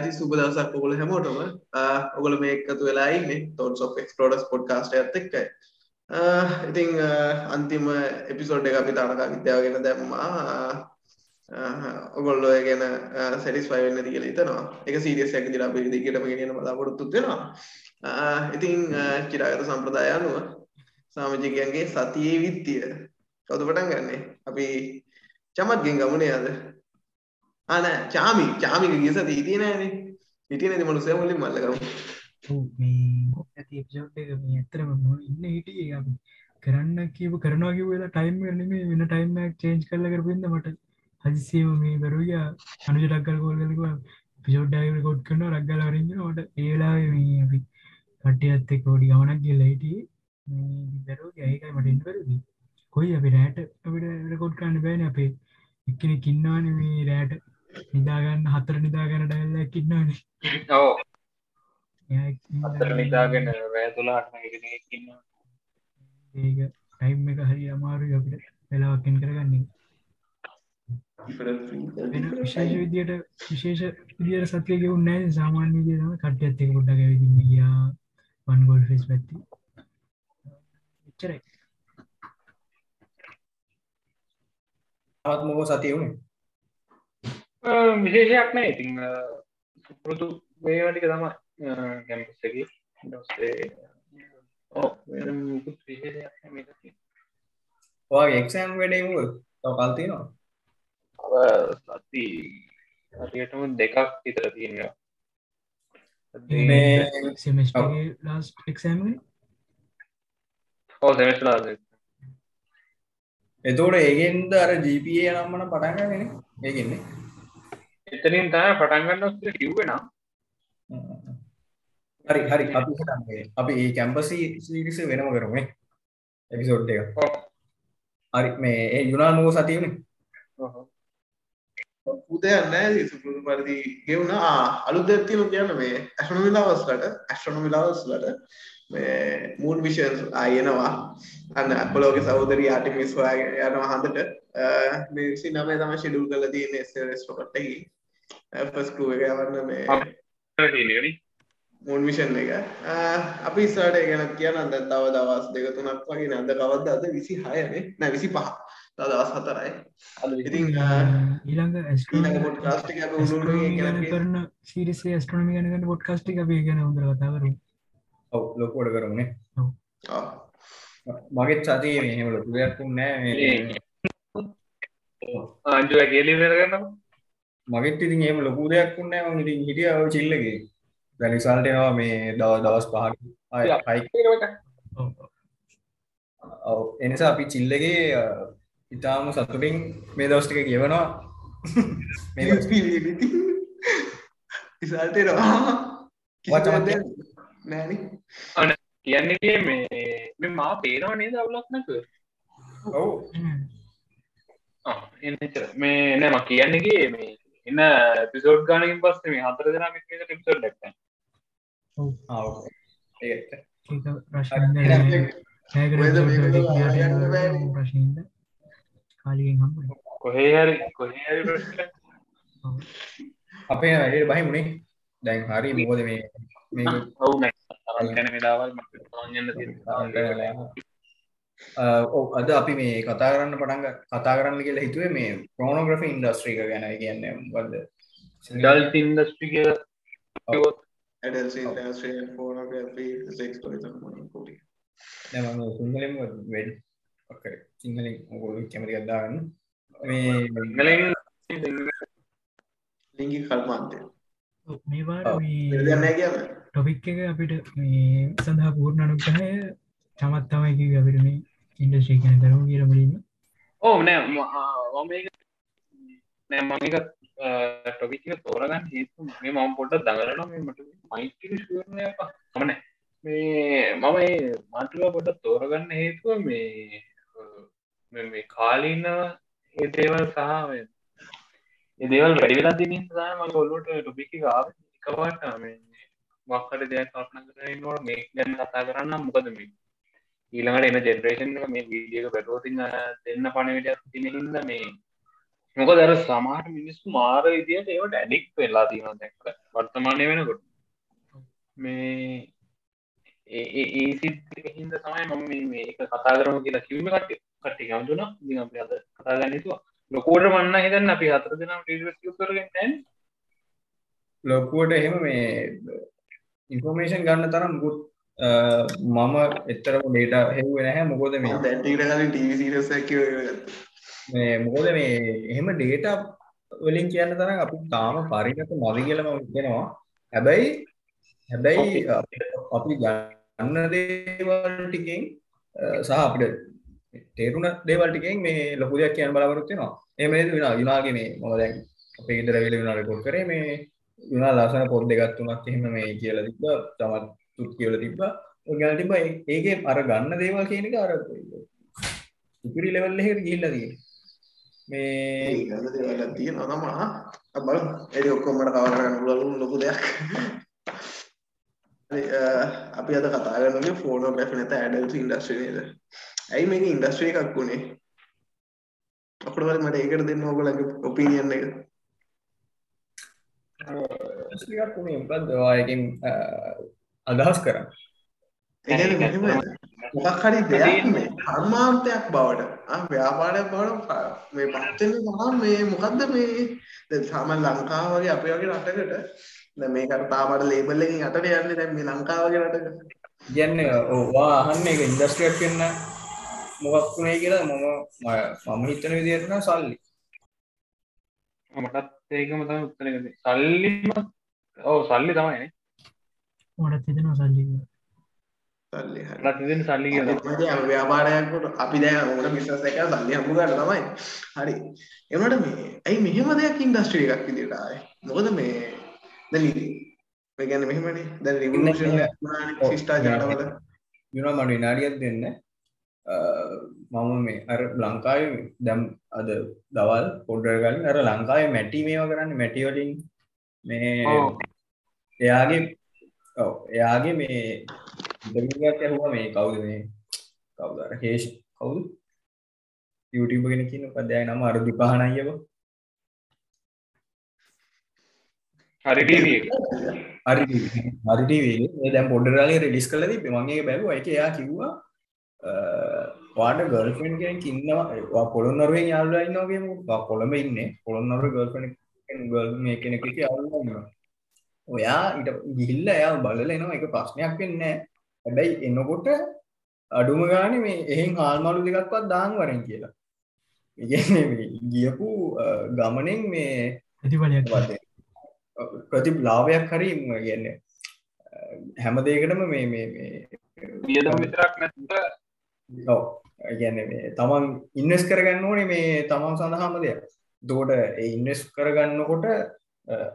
ඉති සුබ දවසක් ඔගොල හැමෝටම ඔගොල මේ එකතු වෙලායින්න තෝන් ෝ එක්ස්පලෝඩස් පොඩ්කාස්ට ඇත් එක්කයි. ඉතිං අන්තිම එපිසෝඩ් එක අපි තානකා විද්‍යාවගෙන දැම්මා. ඔගොල්ලෝ ගැන සැටිස් පයිවෙන්න දිගල තනවා එක සීරියස් ඇක දිලා පිරි දිගටම ගෙනන බලාපොරොත්තු වෙනවා. ඉතිං චිරාගත සම්ප්‍රදාය අනුව සාමජිකයන්ගේ සතියේ විත්තිය. කවුද පටන් ගන්නේ? අපි චමත්ගෙන් ගමනේ අද ආන චාමි චාමික ගිය සති හිටියේ නෑනේ හිටියේ නැති මනුස්සය මුලින් මල්ල කරමු ඔව් මේ ඇති එපිසෝඩ් එක මේ ඇත්තටම මොන ඉන්න හිටියේ අපි කරන්න කියපු කරනවා කිව්ව වෙලා ටයිම් එක නෙමෙයි වෙන ටයිම් එකක් චේන්ජ් කරලා කරපු ඉඳ මට හදිසියෙම මේ බරුගිය අනුජ ඩක්කල් කෝල් කරලා කිව්වා එපිසෝඩ් එක රෙකෝඩ් කරනවා ඩක් ගාලා වරින් යනවා මට ඒ වෙලාවේ මේ අපි කට්ටියත් එක්ක පොඩි ගමනක් ගිහලා හිටියේ මේ බරුගිය ඒකයි මට ඉන්න බැරුවේ කොයි අපි රෑට අපිට රෙකෝඩ් කරන්න බෑනේ අපේ එක්කෙනෙක් ඉන්නවානේ මේ රෑට නිදාගන්න හතර නිදාගන්න ඩැල්ලක් ඉන්නවානේ. ඕ එයා අතර නිදාගෙන රෑ තුලාටම එකකින්න ඒක ටයිම් එක හරි අමාරු අපිට වෙලාවක්ෙන් කරගන්නේ. වෙන විශේෂ විදියට විශේෂ විදියට සත්‍යය ගෙවුන් නෑ. සාමාන්‍ය විදිය තම කට්ටියත් එක පොඩ්ඩක් ඇවිදින්න ගියා. වන් ගෝල් ෆෙස් පැත්ති. එච්චරයි. තවත් මොකෝ සතිය වුණේ විශේෂයක් නෑ ඉතිං සුපුරුදු වේවටික තම කැම්පස්සකි ඩස්සේ ඕ මුකුත් විශේෂයක් මේක ඔයාගේ එක්සෑම් වැඩේ මුව තව කල් තියෙනවා සති හරියටම දෙකක් විතර තියෙනවා. මේ සෙමස්ටගේ ලාස් එක්සෑම් ඕ සෙමස්ලා එතෝට ඒගෙන්ද අර ජීපයේ නම්මන පටන්ගගෙන ඒගෙන්නේ එතනින් තම පටන්ගන්න කිව්වෙනම් හරි හරි. අපි හිතන්නේ අපි ඒ කැම්පසි සිරිස වෙනම කරමේ එපිසෝඩ් එක. හරි මේ ඒ මොකෝ සතියනේ උදයන්න සුපුරුදු පරිදි ගෙවුණා අලුත් දෙත්තිම කියන්න මේ ඇස්ට්‍රොනොමි ලවස්ලට ඇස්ට්‍රොනොමි ලවස්ලට මේ මූන් විෂන් ආයනවා අන්න අපලෝක සෞදරී ආටිමිස් හොයාගෙන යනවා හන්දට මේ විසි නමේ තම ශිඩුල් කල තියෙන ස්රස්ටොකට්ටහි ෆස් කලුව එක යවන්න මේ මූන් විෂන් එක අපි ඉස්සාට ගැන කියන අද තව දවස් දෙක තුනක් වගේ නද? කවද්ද? අද විසි හයනේ නැ විසි පහ දවස් හතරයි. ඉතින් ඊළඟ පොඩ්කාස්ට් එක අපි උළුල්ලේ ගැන කරන සිරිසේ ස්ට්‍රනමි ගැනකට පොඩ්කාස්ටි අපි ගැන උදර කතා කරු ඔව් ලොකෝඩ ආ. මගෙත් සතිය මෙහෙම ලොකු දෙයක් නෑ අන්ජුව කියලි කරගන්න මගෙත් ඉතින් එහෙම ලොකු දෙයක් නෑ මම ඉතින් හිටියා ඔය චිල්ලගේ. දැන් රිසල්ට් එනවා මේ දවස් දවස් පහක්. ආයි ඔව්. එනිසා අපි චිල්ලගේ ඉතාම සතුටින් මේ දවස් ටික කියවනවා මේ ඉසල්ටේනවා වචන නෑන. කියන්නේ මේ මේ මා පේනවා නේද අවුලක්නක ඔව්. එන්නචර මේ නෑම කියන්නගේ මේ එන්න පිසෝඩ් ගානකින් පස්ස මේ හතර දෙනා ඩක්ට ආ ඒත් ප්‍රශ්නද කාලියෙන් හම්බ කොහේ හරි කොහේ අපේ වැඩේ බහි මුණේ දැන් හරි මොකද මේ මේ ඔවු ගැන වෙලාවල් මන්න ඔව් අද අපි මේ කතා කරන්න පටන් කතා කරන්න කියලා හිතුවේ මේ ප්‍රෝනෝග්‍රෆි ඉන්ඩස්ට්‍රී එක ගැන කියන්නේ. මොකද්ද? ඩල් ඉන්ඩස්ට්‍රි කිය දැන් මම සිංහලෙන් වෙඩ් සිංහලෙන් ඔයගොල්ලෝ කැමති ගදාගන්න මේ ලිංගි කල්මාන්තය මේවා ටොපික් එක අපිට මේ සඳහා පූර්ණ අනුග්‍රහය චමත් තමයි කිව අපිට මේ ඉන්ඩස්්‍රී කන කරම කියල මුලින්ම? ඕ නෑ මම නෑ මමික ටොපික තෝරගන්න හේතු මේ මම පොඩ්ඩ දඟලන මට මයිකි ශනය මන මේ මම ඒ මටුව පොඩ තෝරගන්න හේතුව මේ මේ කාලීන ඒ දේවල් සහ ඒදේවල් වැඩි වෙලා දිනින් සම ගොල්ලොට ටොපික් ගාව එකවාට වක්කට දෙයක් කපන කරනවට මේ ගැන කතා කරන්න මොකද මේ ඊළඟට එන ජෙනරේෂන් මේ වීඩියක පැටෝතින්න දෙන්න පණවිඩයක් තිනහිද මේ මොක දර සමාට මිනිස්සු මාර විදියට ඒවට ඇඩික් වෙලා තියෙන දැක්ක. වර්තමානය වෙනකොට. මේ ඒ සිත් හින්ද තමයි මම මේක කතා කරම කියලා කිව්ම කට කට්ටි ගම්දුන. අපි අද කතා ගන්නතුවා ලොකෝට මන්න හිතන්න අපි හතර දෙනම් කරගෙන තැන් ලොකුවට එහෙම මේ ඉන්ෆෝර්මේෂන් ගන්න තරම් මුකුත් මම එතරම ඩේට හෙව්ව නැහැ. මොකෝද මේ මේ මොකෝද මේ එහෙම ඩේට වලින් කියන්න තරම් අපි තාම පරිණත මවි කියලම වෙනවා හැබැයි හැබැයි අපි ගන්න දේවල් ටිකෙන් සහ අපිට තේරුණ දේවල් ටිකෙන් මේ ලොකු දෙයක් කියන්න බලාපොරොත්තු වෙනවා. එහෙම නේද විනා? විනාගේ මේ මම දැන් අපේ ගෙදර වෙල විනා රෙකෝඩ් කරේ මේ විනා ලස්සන පොත් දෙකක් තුනක් එහෙම මේ කියලා තිබ්බා. තමත් තුත් කියලා තිබ්බා. ඔය ගැන තිබ්බා ඒකේ අර ගන්න දේවල් කියන එක අර ඉතිරි ලෙවල් එකට ගිහිල්ලා තියෙනවා. මේ ගන්න දේවල් තියෙනවා නම බලමු ඒක ඔක්කොම මට කවර කරන්න පුළුවන් ලොකු දෙයක්. අපි අද කතා කරන්නේ ෆෝනෝග්‍රැෆි නැත ඇඩල්ට් ඉන්ඩස්ට්‍රි නේද? ඇයි මේක ඉන්ඩස්ට්‍රි එකක් වුණේ අපට වල මට ඒකට දෙන්න ඕගොල්ලන්ගේ ඔපිනියන් එක. ටිකක් උනේ මොකද්ද? ඔයකින් අදහස් කරන්න. මොකක් හරි දෙයක් මේ කර්මාන්තයක් බවට ආ ව්‍යාපාරයක් බවට මේ පත් වෙන ගමන් මේ මොකද්ද මේ දැන් සාමාන්‍ය ලංකාව වගේ අපේ වගේ රටකට දැන් මේකට තාමට ලේබල් එකකින් යටට යන්නේ දැන් මේ ලංකාව වගේ රටක කියන්නේ ඔවා අහන්නේ ඒක ඉන්ඩස්ට්‍රියක් වෙන්න මොකක් වුණේ කියලා මම මම හිතන විදිහට නම් සල්ලි. මටත් ඒකම තමයි උත්තරේ. සල්ලිම ඔව් සල්ලි තමයිනේ මටත් හිතෙනවා සල්ලි සල්ලි මටත් හිතෙන්නේ සල්ලි කියලා ව්‍යාපාරයක් අපි දැන් ඕන බිස්නස් එකක් සල්ලි හම්බ ගන්න තමයි. හරි. ඒ වුණාට මේ ඇයි මෙහෙම දෙයක් ඉන්ඩස්ට්‍රි එකක් විදියට ආවේ? මොකද මේ දැන් මේ කියන්නේ මෙහෙමනේ. දැන් රිවොලූෂන් එකක් ශිෂ්ටාචාරවල. යුනා මට විනාඩියක් දෙන්න. මම මේ අර ලංකාවේ දැම් අද දවල් පොඩ්ඩර කලින් අර ලංකාවේ මැටි මේවා කරන්න මැටිවලින් මේ එයාගේ ඔව. එයාගේ මේ ඉදමිගත් ඇහුව මේ කවුද මේ? කවුදර හේෂ් කවුද? YouTube ගෙන කියන පදය නම අරදි පහනයව හරි හරි හරිටවේ දැම් පොඩරගේ රෙඩිස් කල තිබ මගේ බැලු එක එයා කිව්වා වාට ගල්ෆෙන් කෙනෙක් ඉන්නවා. පොළොන්නරුවෙන් යාල්ලා ඉන්නවගේ කොළඹ ඉන්න. පොළොන්නරු ගල්ෆෙන ගල් මේ කෙනෙක යාල්ලන්න ඔයා ඉට ගිහිල්ල එයා බලල එනවා එක ප්‍රශ්නයක් වෙන්න හැබැයි එන්නකොට අඩුම ගාන මේ එහෙන් හාල්මලු දෙකක්වත් දාන් වරෙන් කියලා. ගියපු ගමනෙන් මේ ප්‍රතිඵලයක් ප්‍රති ලාභයක් හරි ගන්න හැම දෙකටම මේ මේ වියදම විතරක් නැතුව ඔව්. ගැන තමන් ඉන්නස් කරගන්න ඕනේ මේ තමන් සඳහාම දෙයක්. දෝට ඉන්නස් කරගන්නකොට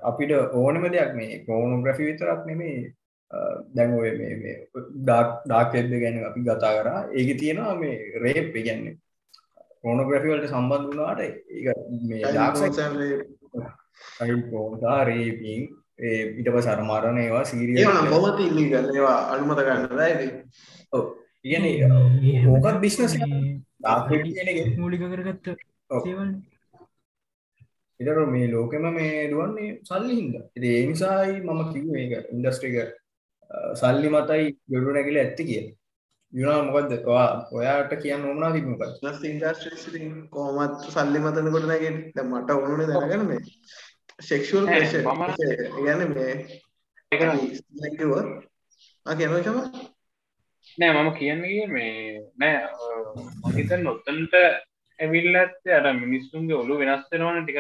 අපිට ඕනම දෙයක් මේ කෝනෝග්‍රෆි විතරක් නෙමේ දැන් ඔය මේ ඩාක්ෙද්ද ගැන අපි ගතා කරා. ඒක තියෙනවා මේ රේප් ගැන්නේ කෝනෝග්‍රෆිවලට සම්බන්ධ වුණාට ඒ මේ ඩාක්සා රේපින් ඊට පස අරමාරණ ඒවා සීරිය බොමති ඉල්ලි ගන්න ඒවා අනුමත ගන්න ඇද ඉගන ඕකත් බිස්නස මූලික කරගත්ත සේවල් ඉතර මේ ලෝකෙම මේ දුවන්නේ සල්ලි හින්ද. ඒ නිසායි මම කිව් ඒක ඉන්ඩස්ට්‍රික සල්ලි මතයි ගොඩු නැගල ඇත්ති කිය යුනා මොකක්ද ඔයාට කියන්න ඕනා තිබමක ඉන්ඩස්ට්‍රි කෝමත් සල්ලි මතන කොට නැගෙන මට ඕනුනේ දැනගන මේ සෙක්ෂුවල් ගැන මේ කිව කියනචම නෑ මම කියන්නේ මේ නෑ මහිත නොත්තන්ට ඇවිල්ල ඇත්ත අර මිනිස්සුන්ගේ ඔලු වෙනස් වෙනවන ටික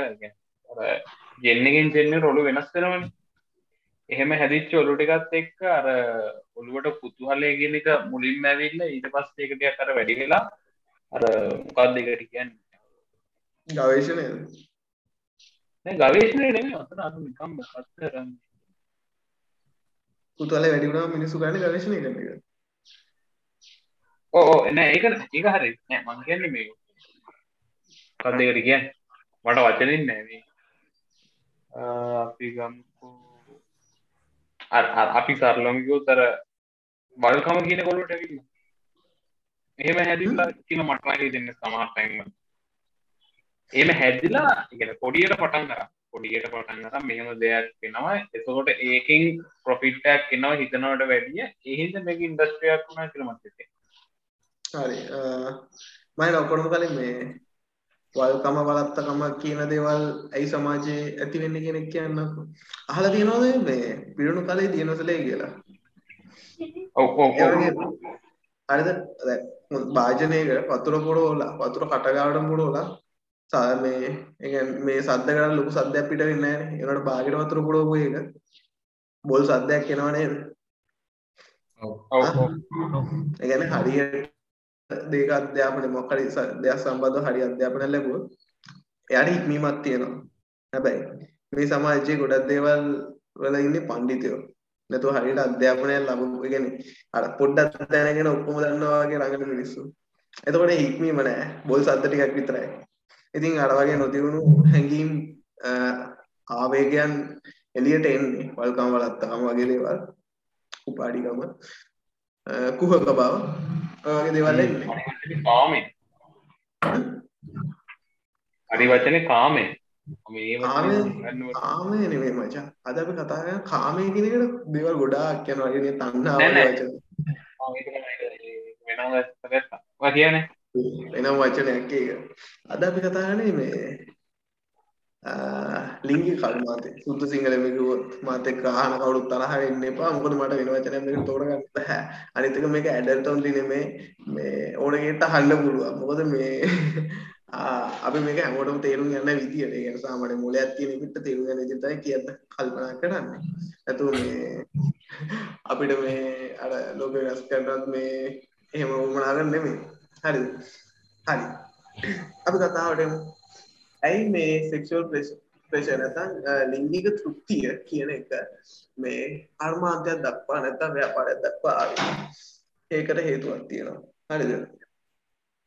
ගෙන්න්නගෙන් දෙන්න රොලු වෙනස් වෙනවන. එහෙම හැදිච්ච ඔලු ටිකත් එක්ක අර ඔළුවට පුතුහලයගෙන එක මුලින් ඇවිල්ල ඊට පස්සේකටය කර වැඩි වෙලා අර මොකක් දෙකට කියන්න? ගවේශනය ගවේශනය නෙම අතන අතු නිකම් කත්තරන්න පුතුහල වැඩිුණා මිනිසු ගන්න ගවේශනය කරන එක. ඕ එන ඒක ඒක හරි මං කියන්නේ මේ කදකට කිය මට වචනින් නෑවේ අපි ගම්කෝ. අපි සරලමිකෝ තර බලකම කියන කොලට ඇවිල්ල. එහෙම හැදිලා කියන මටමයි දෙන්න සමාර්තයිම එම හැදිලා ඉගෙන පොඩියට පටන් කර පොඩියට පටන් කර මෙහම දෙයක් කෙනවා එතකොට ඒකින් ප්‍රොෆිට්ටක් කෙනවා හිතනවට වැඩිය. එහිද මේක ඉන්ඩස්ට්‍රියක් වුණා කියලමත්තේ හරි. මයි ඔකොටම කලින් මේ වල්කම වලත්තකම කියන දේවල් ඇයි සමාජයේ ඇතිවෙන්න කෙනෙක් කියන්න අහල තියෙනවද මේ පිරුණු කලේ දියනොසලේ කියලා? හරිද භාජනයක පතුර පොඩෝලා පතුර කටගාවට පුඩෝලා සා මේ මේ සද්ද කරන්න ලොකු සද්දයක් පිට වෙන්න ඒනට බාගෙන වතුර පුඩෝපු එක බොල් සද්දයක් එනවා නේද? ඒගැන හරියට දේක අධ්‍යාපන මොකරි දෙයක් සම්බන්ධ හරි අධ්‍යාපන ලැබුව එයාට හික්මීමත් තියෙනවා. හැබැයි මේ සමාජයේ ගොඩක් දේවල් වල ඉන්නේ පණ්ඩිතයෝ නැතුව හරියට අධ්‍යාපනය ලැබුව ගැන අර පොඩ්ඩක් දැනගෙන ඔක්කොම දන්නවා වගේ රඟන මිනිස්සු. එතකොට හික්මීම නෑ. බොල් සද්ද ටිකක් විතරයි. ඉතින් අර වගේ නොතිවුණු හැඟීම් ආවේගයන් එළියට එන්නේ. වල්කම් වලත්තාම වගේ දේවල්. උපාඩිකම කුහක බව. වගේ දේවල් එන්නේ. කාමෙන් හරි වචනේ කාමෙන් කාමය නෙමේ මචා. අද අපි කතා කරන කාමය කියන එකට දේවල් ගොඩාක් යනවා කියන්නේ තණ්හාව වචන. වෙනම වචනයක් ඒක. අද අපි කතා කරන්නේ මේ ලිංගික කල්මාතේ සුද්ධ සිංහලෙම කිව්වොත් මාත් එක්ක අහන කවුරුත් තරහ වෙන්න එපා මොකද මට වෙන වචනයක් මේක තෝරගන්න බෑ අනිත් එක මේක ඇඩල්ට් ඔන්ලි නෙමේ මේ ඕන කෙනෙක්ට අහන්න පුළුවන් මොකද මේ අපි මේක හැමෝටම තේරුම් ගන්න විදියට ඒ කියන්නේ සාමාන්‍ය මොලයක් තියෙන එකට තේරුම් ගන්න විදිහට තමයි කියන්න කල්පනා කරන්නේ. නැතු මේ අපිට මේ අර ලෝක වෙනස් කරනවත් මේ එහෙම වුණා ගන්න නෙමෙයි. හරිද? හරි. අපි කතාවට එමු. ඇයි මේ සෙක්ෂුවල් ප්‍රෙෂර් නැත්නම් ලිංගික තෘප්තිය කියන එක මේ කර්මාන්තයක් දක්වා නැත්නම් ව්‍යාපාරයක් දක්වා ආවේ. ඒකට හේතුවක් තියෙනවා. හරිද?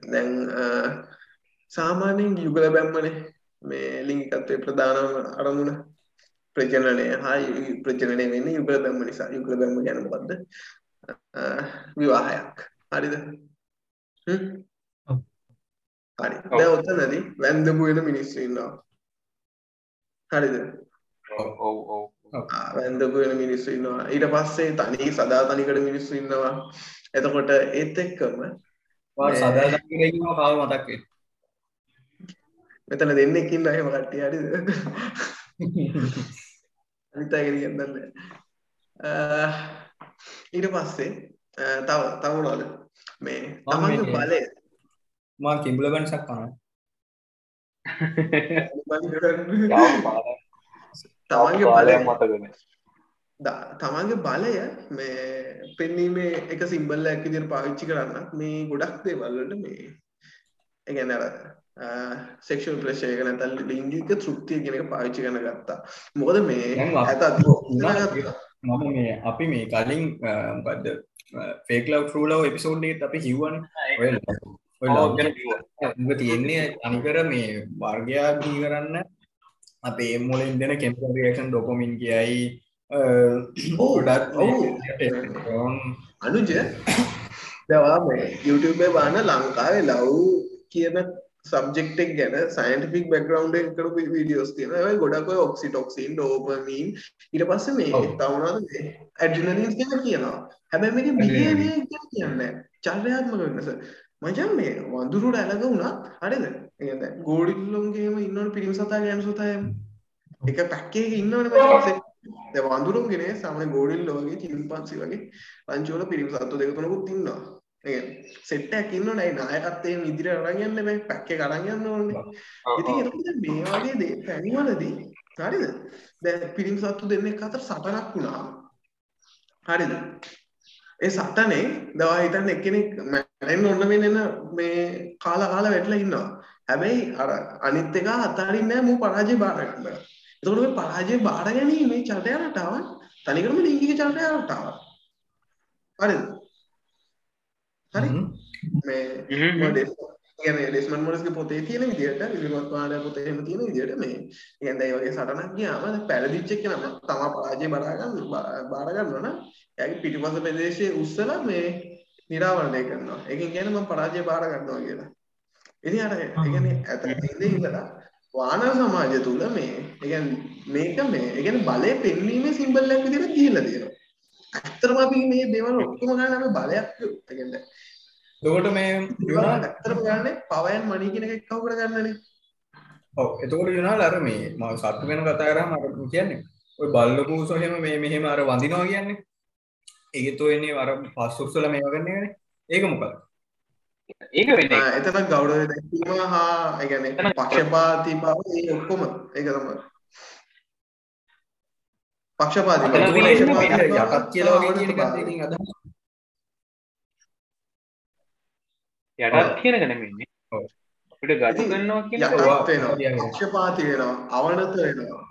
දැන් සාමාන්‍යයෙන් යුගල බැම්මනේ මේ ලිංගිකත්වයේ ප්‍රධානම අරමුණ ප්‍රජනනය හා ප්‍රජනනය වෙන්නේ යුගල බැම්ම නිසා යුගල බැම්ම කියන්නේ මොකද්ද විවාහයක් හරිද හ්ම් හරි. දැන් ඔතනදී වැන්දපු වෙන මිනිස්සු ඉන්නවා. හරිද? ඔව් ඔව් වැන්දපු වෙන මිනිස්සු ඉන්නවා. ඊට පස්සේ තනි සදා තනිකඩ මිනිස්සු ඉන්නවා. එතකොට ඒත් එක්කම සදා තනිකඩ ඉන්නවා කාව මතක් වෙන්නේ මෙතන දෙන්නෙක් ඉන්න එහෙම කට්ටිය. හරිද? අනිත් අය කියන දන්නේ ඊට පස්සේ තව තව මොනවද? මේ තමන්ගේ බලය මා කිඹුල බන්සක් කනවා තමන්ගේ බලය මතකන තමන්ගේ බලය මේ පෙන්නීමේ එක සිම්බල්ලයක් විදිහට පාවිච්චි කරන්න මේ ගොඩක් දේවල් වලට මේ ඒ කියන්නේ අර සෙක්ෂුවල් ප්‍රෙෂර් එක නැත්නම් ලිංගික තෘප්තිය කියන එක පාවිච්චි කරන ගත්තා. මොකද මේ ඇතත් මම මේ අපි මේ කලින් මොකද්ද fake love true love episode එකත් අපි කිව්වනේ. තියෙන්නේ අනිකර මේ වර්ගයා දී කරන්න අපේ මොලෙන් දෙන කෙමිකල් රියැක්ෂන් ඩොපමින් කියයි ගොඩක් අනුජ දවා මේ YouTube බාන ලංකාවේ ලව් කියන සබ්ජෙක්ටෙක් ගැන සයින්ටිෆික් බැක්ග්‍රවන්් කරපු වීඩියෝස් තියෙන ගොඩක් ඔක්සිටොක්සින් ඩෝපමීන් ඊට පස්සේ මේ තවුණාද මේ ඇඩ්‍රිනලින්ස් ගැන කියනවා. මේක බිහේවියර් ගැන කියන්නේ චර්යාත්මක වෙනස මචං මේ වඳුරුට ඇලක වුණා හරිද? ගෝඩිල්ලොන්ගේම ඉන්නවනේ පිරිමි සතා ගෑනු සතා එක පැක්කේ ඉන්නවනේ මචං දැන් වඳුරුන්ගේ සාමාන්‍ය ගෝඩිල්ලෝ වගේ වල පිරිමි සත්තු දෙක තුනකුත් ඉන්නවා. සෙට්ටක් ඉන්න නයි නායකත්තයෙන් ඉදිරි අරන් යන්න බෑ. පැක්ක කරන් යන්න ඕනේ. ඉතින් එතකොට මේ වගේ දේ පැණිවලදී හරිද? දැන් පිරිමි සත්තු දෙන්නෙක් අතර සටනක් වුණා. හරිද? ඒ සටනේ දවා හිතන්න එක්කෙනෙක් මැරෙන්න ඕන වෙන මේ කාලා කාලා වැටලා ඉන්නවා. හැබැයි අර අනිත් එක අතාරින්නේ නැහැ මූ පරාජය බාර ගන්නවා එතකොට මේ පරාජය බාර ගැනීමේ චර්ය රටාව තනිකරම ලිංගික චර්ය රටාව හරිද? හරි. මේ ගැන ඩෙස්මන් මොලස්ගේ පොතේ තියෙන විදිහට විලිමත් වාඩ පොතේ එහෙම තියෙන විදිහට මේ කියන්නේ ඒ වගේ සටනක් ගියාම පැරදිච්ච කෙනා තමා පරාජය බාර ගන්න බාර ගන්නවා නම් එයාගේ පිටිපස්ස ප්‍රදේශයේ උස්සලා මේ නිරාවරණය කරනවා. ඒකෙන් කියන්නේ මම පරාජය බාර ගන්නවා කියලා. ඉතින් අර ඒ කියන්නේ ඇත ඉඳේ ඉඳලා වානර සමාජය තුල මේ ඒ කියන්නේ මේක මේ ඒ කියන්නේ බලය පෙන්වීමේ සිම්බල් එකක් විදිහට දීලා තියෙනවා. ඇත්තටම අපි මේ දේවල් ඔක්කොම ගන්න අපි බලයක් ඒ කියන්නේ එතකොට මේ ඒවා ඇත්තටම ගන්න power and money කියන එක එක්කව කරගන්නනේ. ඔව් එතකොට යුනාල් අර මේ මම සත්තු ගැන කතා කරාම අර කියන්නේ ඔය බල්ල පූසෝ එහෙම මේ මෙහෙම අර වඳිනවා කියන්නේ ඒකෙත් ඔය එන්නේ අර පස්සොක්සල මේවා ගන්නනේ ඒක මොකක්ද ඒක වෙන්න. එතන ගෞරවය දැක්වීම හා ඒ කියන්නේ පක්ෂපාතී බව ඒ ඔක්කොම. ඒක තමයි. පක්ෂපාතී බව. යටත් කියලා වගේ කියන එකත් එකකින් අදහස්. යටත් කියන එක නෙමෙයිනේ ඔව්. අපිට ගඩු ගන්නවා කියන එක. පක්ෂපාතී වෙනවා. අවනත වෙනවා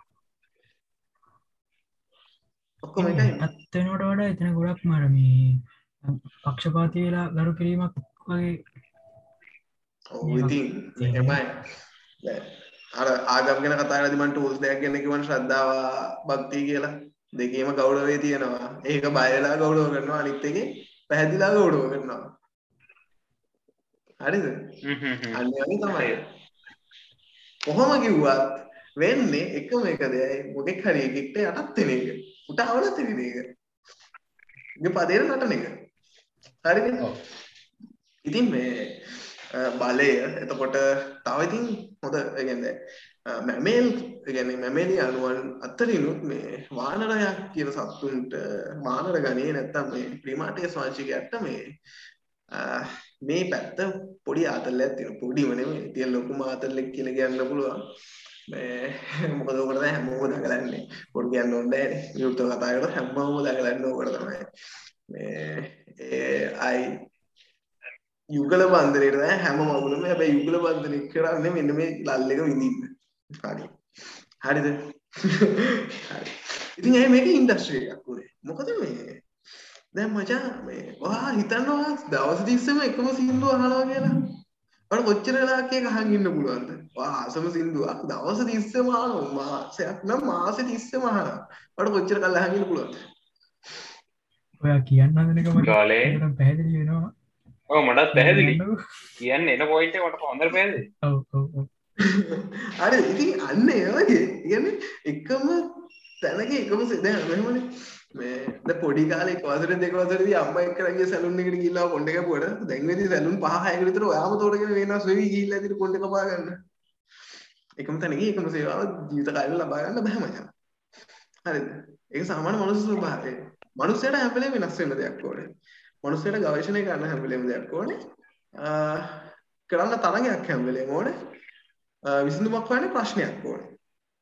ඔක්කොම එකයි. අත්තනට වඩා එතන ගොඩක් මර මේ පක්ෂපාති වෙලා ගරු කිරීමක් වගේ. දැන් අර ආගම් ගැන කතා කරද්දි මම ටූල්ස් දෙකක් ගැන කිව්වන ශ්‍රද්ධාව භක්තිය කියලා. දෙකේම ගෞරවය තියෙනවා. ඒක බය වෙලා ගෞරව කරනවා. අනිත් එකේ පැහැදිලා ගෞරව කරනවා. හරිද? හ්ම් හ්ම් හ්ම්. අන්න තමයි. කොහොම කිව්වත් වෙන්නේ එකම එක දෙයයි. මොකෙක් හරි එකෙක්ට යටත් වෙන එක උට අවලත් වෙන එක ගේ පදේට නටන එක. හරිද. ඉතින් මේ බලය එතකොට තව ඉතින් හොඳ කියන්නේ මැමේල් කියන්නේ මැමේලි අනුවන් අතරිනුත් මේ වානරයක් කියන සත්තුන්ට වානර ගණේ නැත්තම් මේ ප්‍රිමාටියස් වංශිකයන්ට මේ මේ පැත්ත පොඩි ආතල්ලයක් තියෙනවා. පොඩිම නෙමෙයි. තියෙන ලොකුම ආතල්ලෙක් කියලා කියන්න පුළුවන්. මේ මොකද ඔකට තමයි හැමෝම දඟලන්නේ පොඩි කියන්න ඕනේ නැහැ විවෘතව කතා කරලා හැමෝම දඟලන්නේ ඕකට තමයි මේ ඒ අයි යුගල බන්ධනයට තමයි හැම මගුලම හැබැයි යුගල බන්ධනය කරන්නේ මෙන්න මේ ලල් එක විඳින්න හරි හරිද හරි ඉතින් ඇයි මේක ඉන්ඩස්ට්‍රී එකක් උනේ මොකද මේ දැන් මචං මේ ඔයා හිතන්නවා දවස් තිස්සෙම එකම සින්දුව අහනවා කියලා ඔයාලට කොච්චර වෙලාවක් ඒක අහන් ඉන්න පුළුවන්ද? ඔයා ආසම සින්දුවක්. දවස් තිස්සෙම අහනවා. මාසයක් නම් මාසෙ තිස්සෙම අහනවා. ඔයාලට කොච්චර කල් අහන් ඉන්න පුළුවන්ද? ඔයා කියන්න හදනක මට ගාලේ. පැහැදිලි වෙනවා. ඔව් මටත් පැහැදිලි. කියන්න එන පොයින්ට් එක මට හොඳට පැහැදිලි. ඔව් ඔව් ඔව්. හරි ඉතින් අන්න ඒ වගේ. කියන්නේ එකම තැනක එකම දැන් මෙහෙමනේ මේ දැන් පොඩි කාලේ එක වසර දෙක වසරේදී අම්මා එක්ක ගිය සැලුන් එකට ගිහිල්ලා කොණ්ඩේ කැපුවට දැන් වෙදී සැලුන් පහ හයකට විතර ඔයාම තෝරගෙන වෙනස් වෙවි ගිහිල්ලා ඉතින් කොණ්ඩේ කපා ගන්න. එකම තැනක එකම සේවාව ජීවිත කාලෙ ලබා ගන්න බෑ මචං හරිද? ඒක සාමාන්‍ය මනුස්ස ස්වභාවය. මනුස්සයට හැම වෙලේම වෙනස් වෙන දෙයක් ඕනේ. මනුස්සයට ගවේෂණය කරන්න හැම වෙලේම දෙයක් ඕනේ. අ, කරන්න තරගයක් හැම වෙලේම ඕනේ. අ, විසඳුමක් හොයන්න ප්‍රශ්නයක් ඕනේ.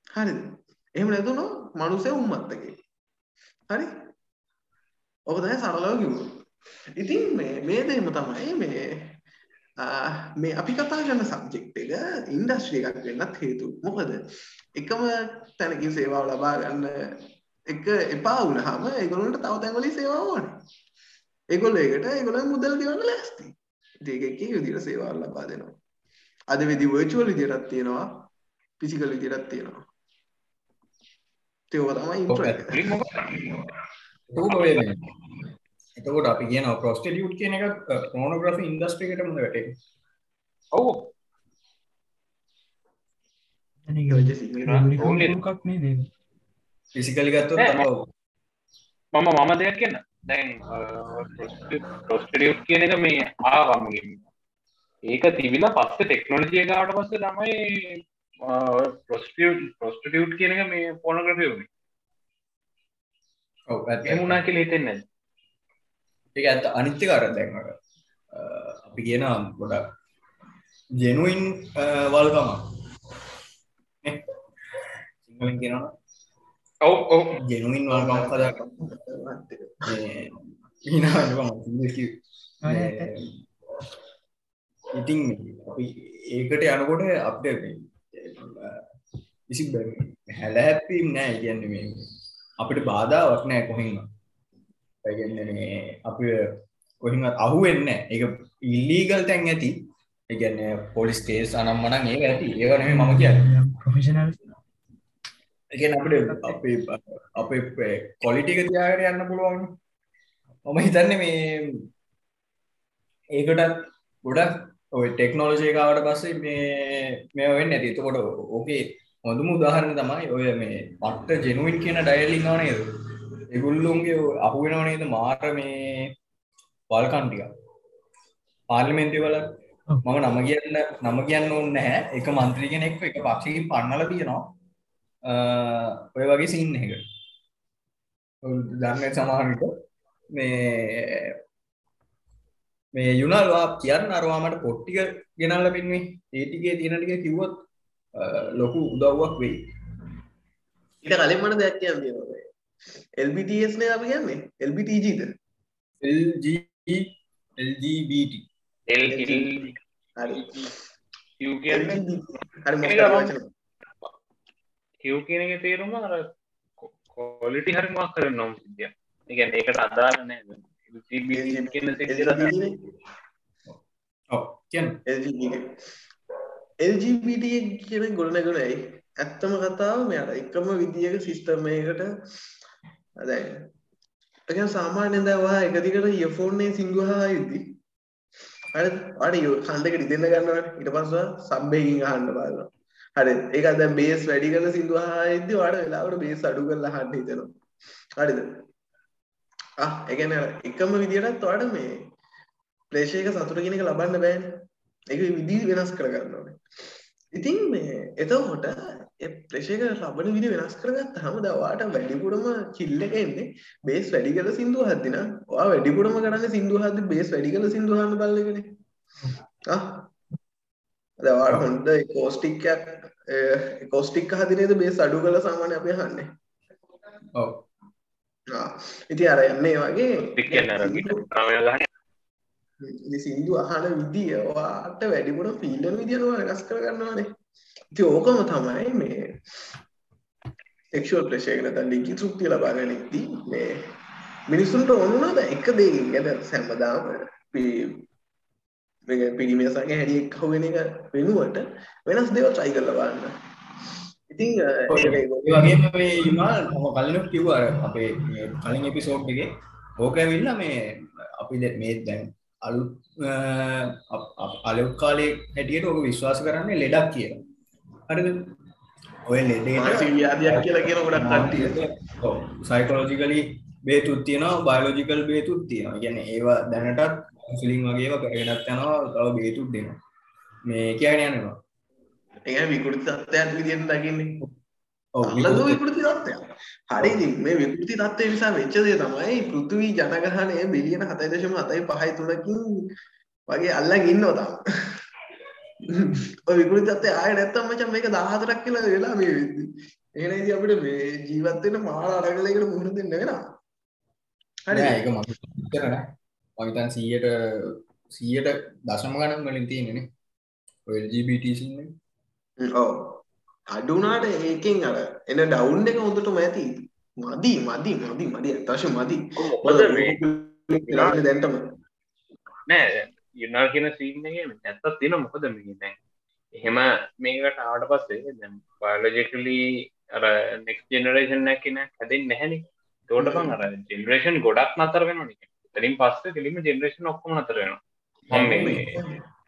හරිද? එහෙම නැතුනොත් මිනිස්සේ උම්මත්තකේ. හරි? ඔබ තමයි සරලව කිව්වොත්. ඉතින් මේ මේ දෙයම තමයි මේ අ, මේ අපි කතා කරන සබ්ජෙක්ට් එක ඉන්ඩස්ට්‍රි එකක් වෙන්නත් හේතුව. මොකද එකම තැනකින් සේවාව ලබා ගන්න එක එපා වුණාම ඒගොල්ලන්ට තව තැන්වලින් සේවාව ඕනේ. ඒගොල්ලෝ ඒකට ඒගොල්ලන් මුදල් ගෙවන්න ලෑස්ති. ඉතින් ඒක එකේ විදිහට සේවාව ලබා දෙනවා. අද වෙදි වර්චුවල් විදිහටත් තියෙනවා ෆිසිකල් විදිහටත් තියෙනවා ඒක තමයි එතකොට අපි කියනවා ප්‍රොස්ටිටියුට් කියන එක පෝනෝග්‍රැෆි ඉන්ඩස්ට්‍රි එකටම වැටේ. ඔව්. ඒක ඔය සිංහල නේද ඒක? ෆිසිකලි ගත්තොත් තමයි මම මම දෙයක් කියන්න. දැන් ප්‍රොස්ටිටියුට් කියන එක මේ ආවම ඒක තිබිලා පස්සේ ටෙක්නොලොජිය ගාවට පස්සේ තමයි ප්‍රොස්ටිටියුට් ප්‍රොස්ටිටියුට් කියන එක මේ පෝනෝග්‍රැෆි වුනේ ඔව් ඇත්ත. එහෙම වුණා කියලා හිතෙන්නේ? ඒක ඇත්ත. අනිත්‍ය කර දැන් අර අ, අපි කියන ගොඩක් ජෙනුයින් වල්කම. සිංහලෙන් කියනවා ඔව් ඔව්. ජෙනුයින් වල්කම කදා. ඉතින් අපි ඒකට යනකොට අපිට කිසි හැලහැප්පීම් නෑ කියන්නේ මේ අපිට බාධාවක් නෑ කොහෙන්ම ඒ කියන්නේ මේ අපි කොහෙන්වත් අහුවෙන්නේ නෑ. ඒක ඉල්ලීගල් තැන් ඇති. ඒ කියන්නේ පොලිස් කේස් අනම්මනම් ඒක ඇති. ඒක නෙමෙයි මම කියන්නේ. ප්‍රොෆෙෂනල් ඒ කියන්නේ අපිට අපේ අපේ ක්වොලිටි එක තියාගෙන යන්න පුළුවන්. මම හිතන්නේ මේ ඒකටත් ගොඩක් ඔය ටෙක්නෝලජය එකවට පස්සේ මේ මේ වෙන්න ඇති එතකොට ඕකේ හොඳම උදාහරණ තමයි ඔය මේ පට්ට ජෙනුවන් කියන ඩයලිං නේද? එගුල්ලුන්ගේ අහුවෙනව නේද මාර මේ වල්කන්ටික පාර්ලිමෙන්ටි වල මම නම කියන්න නම කියන්න ඕන්න නැහැ. එක මන්ත්‍රී කෙනෙක් එක පක්ෂකින් පන්නල තියෙනවා. ඔය වගේ සින්න එක දන්න සමහනට මේ මේ යුනල්වා කියන්න අරවාමට පොට්ටික ගෙනල්ල පෙන්වේ. ඒටිගේ තියෙනටික කිව්වොත් ලොකු උදව්වක් වෙයි. ඊට කලින් මට දෙයක් කියන්න තියෙනවා. LBTS නේ අපි කියන්නේ? LBTGද LG LGBT හරි. කිව් කියන හරි මොකක්ද වචන? කිව් කියන එක තේරුම අර කොලිටි හරිමක් කර නොම් සිද්ධිය එකන් ඒකට අදාල නෑ කියන ඔව් කියන්න LGBT කියන ගොඩනගනයි ඇත්තම කතාව මෙයට එකම විදිියක සිිස්ටමයකට දැන් එක සාමාන්‍ය දවා එකදිකට යෆෝන්නේ සිංදුහා යුද්දි. අ අඩ කන්දක ඉදින්න ගන්නවට ඉට පස්ව සබ්බයකින් අහන්න බලන්න හරි. ඒක අද බේස් වැඩි කල සිින්දුහා ඉද වාට වෙලාවට බේස් අඩු කරල හන්න හිතනවා. හරිද? එකන එකම විදිටත් තොට මේ ප්‍රේශයක සතුර කෙනෙක ලබන්න බෑන්. එක විදිී වෙනස් කරගන්න ඕනේ. ඉතින් මේ එතකොට ප්‍රේශයක ලබන විදි වෙනස් කරගත් හම දවාට වැඩිපුරම කිල්ලක එන්නේ බේස් වැඩි කල සිින්දුව හදදින වා වැඩිපුරම කරන්න සිින්දුව හද බේස් වැඩි කල සිින්දුහන්න බලගෙන දවාට හොන්ද කෝස්ටික්යක් කෝස්ටික් හදිනේද බේස් අඩු කල සාමානය අපය හන්නේ ඔව්. ඉති අර යන්නේ වගේ සිින්දු අහන විදිිය වාට වැඩිපුර ෆිල්ඩ විදිියනවා වෙනස් කරගන්නවානේ. ඉති ඕකම තමයි මේ එක්ෂල් ප්‍රශයකනත ලිකි තෘප්තිය ලබාගනික්දී මේ මිනිස්සුන්ට ඔන්නුනද එක දේකින් ගැද සැම්මදාම පිරිමියසගේ හැඩිය එක්හුවෙන එක වෙනුවට වෙනස් දෙව ට්‍රයි කරලබන්න ඉතින් වගේ මේ යුමල් හම කලිනක් කිව්වර අපේ කලින් එපිසෝඩ්ගේ ඕක ඇවිල්ල මේ අපි මේ දැන් අලු අලුත් කාලේ හැටියට ඕක විශ්වාස කරන්නේ ලෙඩක් කියන හරිද? ඔය ලෙඩේ ව්‍යාධයක් කියලා කියන ගොඩක් කට්ටිය සයිකෝලෝජිකලි බේතුත් තියෙනවා බයෝලෝජිකල් බේතුත් තියෙනවා. ගැන ඒවා දැනටත් සිලින් වගේව කරගෙනත් යනවා තව බේතුත් දෙනවා. මේ කියන යනවා ඒ විකෘති තත්ත්වයක් විදිහට දකින්නේ. අල්ලද විකෘති. තත්ත්වයක්. හරි ඉතින් මේ විකෘති තත්ත්වය නිසා වෙච්ච දේ තමයි පෘථිවි ජනගහනය බිලියන 7.7 තුනකින් වගේ අල්ලන් ඉන්නවා තාම. ඔය විකෘති තත්ත්වය ආයෙ නැත්තම් මචං මේක 14ක් කියලා වෙලා මේ වෙද්දි එහෙනම් ඉතින් අපිට මේ ජීවත් වෙන්න මාළ අරගලයකට මුහුණ දෙන්න වෙනවා. හරි. ඒක මම හිතන නෑ. මම හිතන් 100ට 100ට දශම ගණන් වලින් තියෙන්නේ ඔය LGBT සින්නේ ඔව්. අඩුනාට ඒකෙන් අර එන ඩවුන් එක හොඳටම ඇති. මදි මදි මදි මදි. අතශ මදි. දැන්ටම. නෑ යුනල් කියන සීන්නගේ ඇත්තත් තින මොකද මේ දැන්? එහෙම මේකට ආවට පස්සේ දැන් බයලොජිකලි අර නෙක් ජෙනරේෂන් නැකින හැදෙන් නැහැනි තෝට පන් අර ජෙනරේෂන් ගොඩක් නතර වෙන නික තරින් පස්ස කෙලිම ජෙනරේෂන් ඔක්කොම නතර වෙනවා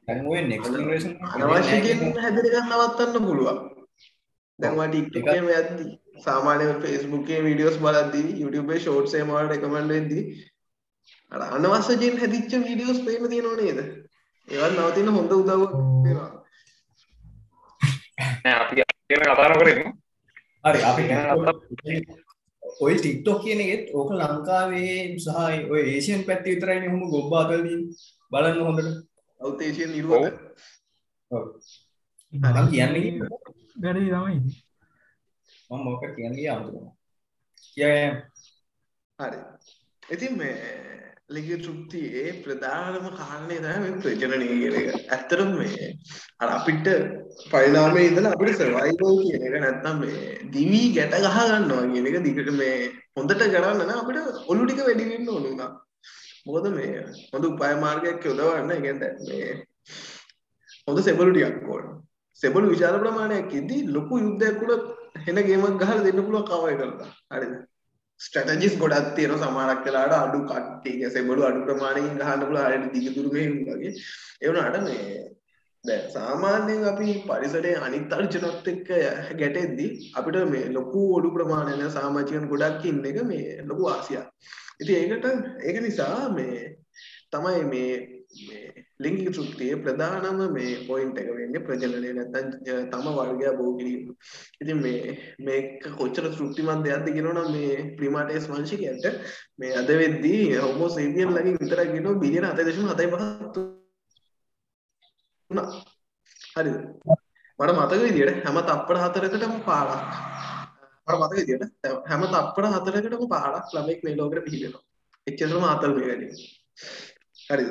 අනවශ්‍ය හැදිරගන්න නවත්තන්න පුළුවන්. දැන්වා ටික්ටකම ඇද්දී සාමානය ෆෙස්බුකේ විඩියෝස් බලද්දී YouTube ෂෝට්සේ මට එකමන්ඩ වෙද්දී අර අනවස්සජයෙන් හැදිච්ච වීඩියෝස් පේම තියෙනවා නේද? ඒවත් නවතින්න හොඳ උදව් අපි කතාර කරමු හරි අපි ඔය ටික්ටොක් කියන එකෙත් ඕක ලංකාවේ සහ ඔය ඒසියන් පැත්ති විතරයිනේ හොම ගොබ්බාතලදී බලන්න හොඳට අවතේශයෙන් නිරුව කියන්නේ වැඩ තමයි. මම මොක කියන්නේ අමුතුම. කිය හරි. ඉතින් මේ ලිග තෘප්තියේ ප්‍රධානම කාරණය තමයි ප්‍රජනනය කියන එක. ඇත්තටම මේ අර අපිට පරිණාමයේ ඉඳලා අපිට සර්වයිවල් කියන එක නැත්තම් මේ දිවි ගැට ගහ ගන්නවා කියන එක දිගට මේ හොඳට කරන්න නම් අපිට ඔලු ටික වැඩි වෙන්න ඕන උනා. මොකද මේ හොඳ උපාය මාර්ගයක් යොදවන්න ඒ කියන්නේ මේ හොඳ සෙබළු ටිකක් ඕන. සෙබළු විශාල ප්‍රමාණයක් ඉද්දි ලොකු යුද්ධයක් උඩ හෙන ගේමක් ගහලා දෙන්න පුළුවන් කවයි කරලා. හරිද? ස්ට්‍රැටජිස් ගොඩක් තියෙනවා සමහරක් වෙලාවට අඩු කට්ටිය සෙබළු අඩු ප්‍රමාණයකින් ගහන්න පුළුවන් හරියට දිගදුරු මෙහෙම වගේ. ඒ වුණාට මේ දැන් සාමාන්‍යයෙන් අපි පරිසරයේ අනිත් අර්ජනොත් එක්ක ගැටෙද්දි අපිට මේ ලොකු ඔඩු ප්‍රමාණයක් සමාජිකයන් ගොඩක් ඉන්න එක මේ ලොකු ආසියක්. ඉතින් ඒකට ඒක නිසා මේ තමයි මේ මේ ලිංගික තෘප්තියේ ප්‍රධානම මේ පොයින්ට් එක වෙන්නේ ප්‍රජනනය නැත්නම් තම වර්ගය බෝ කිරීම. ඉතින් මේ මේක කොච්චර තෘප්තිමත් දෙයක්ද කියනවනම් මේ ප්‍රිමාටේස් වංශිකයන්ට මේ අද වෙද්දී හෝමෝ සේපියන් ලගින් විතරක් කියනවා බිලියන 7.75 වුණා. හරිද? මට මතක විදියට හැම තප්පර හතරකටම පාරක් මට මතක විදියට හැම තප්පර හතරකටම පාරක් ළමෙක් මේ ලෝකෙට පිහිටෙනවා. එච්චරම ආතල් මේ වැඩි. හරිද?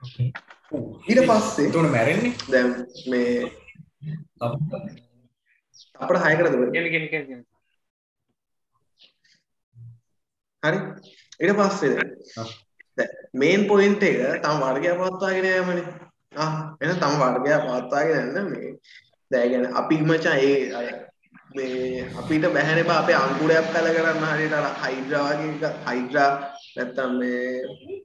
ඕකේ ඊට පස්සේ එතකොට මැරෙන්නේ දැන් මේ අපට හයකටද. හරි ඊට පස්සේ දැන් මේන් පොයින්ට් එක තම වර්ගය පවත්වාගෙන යෑමනේ ආ එහෙනම් තම වර්ගය පවත්වාගෙන යන්න මේ දැන් කියන්නේ අපි මචං ඒ මේ අපිට බැහැනේ බා අපේ අංකුරයක් පැල කරන්න හරියට අර හයිඩ්‍රා වගේ එක. හයිඩ්‍රා නැත්තම් මේ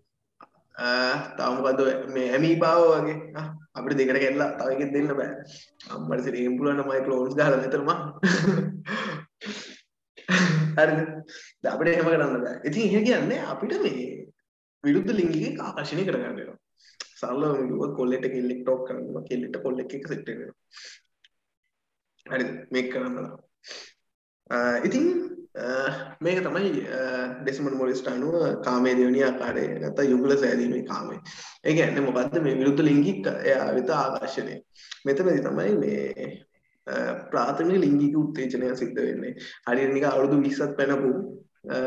තව මොකද මේ ඇමීබාව වගේ. ආ, අපිට දෙකට කෙල්ලා තව එකෙක් දෙන්න බෑ. අම්මට සිරීම් පුළුවන් මයි ක්ලෝන්ස් ගහලා මෙතනම හරිද? දැන් අපිට එහෙම කරන්න බෑ. ඉතින් එහෙ කියන්නේ අපිට මේ විරුද්ධ ලිංගිකෙක් ආකර්ෂණය කරගන්න වෙනවා. සරලව කිව්වොත් කොල්ලෙක්ට කෙල්ලෙක් ටොක් කරනවා කෙල්ලෙක්ට කොල්ලෙක් එක්ක සෙට් වෙනවා. හරිද මේක කරන්න නම්. අ, ඉතින් අ, මේක තමයි ඩෙස්මන් මොරිස්ට අනුව කාමයේ දෙවැනි ආකාරය නැත්නම් යුගල සෑදීමේ කාමය. ඒ කියන්නේ මොකද්ද මේ විරුද්ධ ලිංගික එයා වෙත ආකර්ෂණය. මෙතනදී තමයි මේ අ, ප්‍රාථමික ලිංගික උත්තේජනය සිද්ධ වෙන්නේ. හරියට නිකන් අවුරුදු 20ක් පැනපු අ,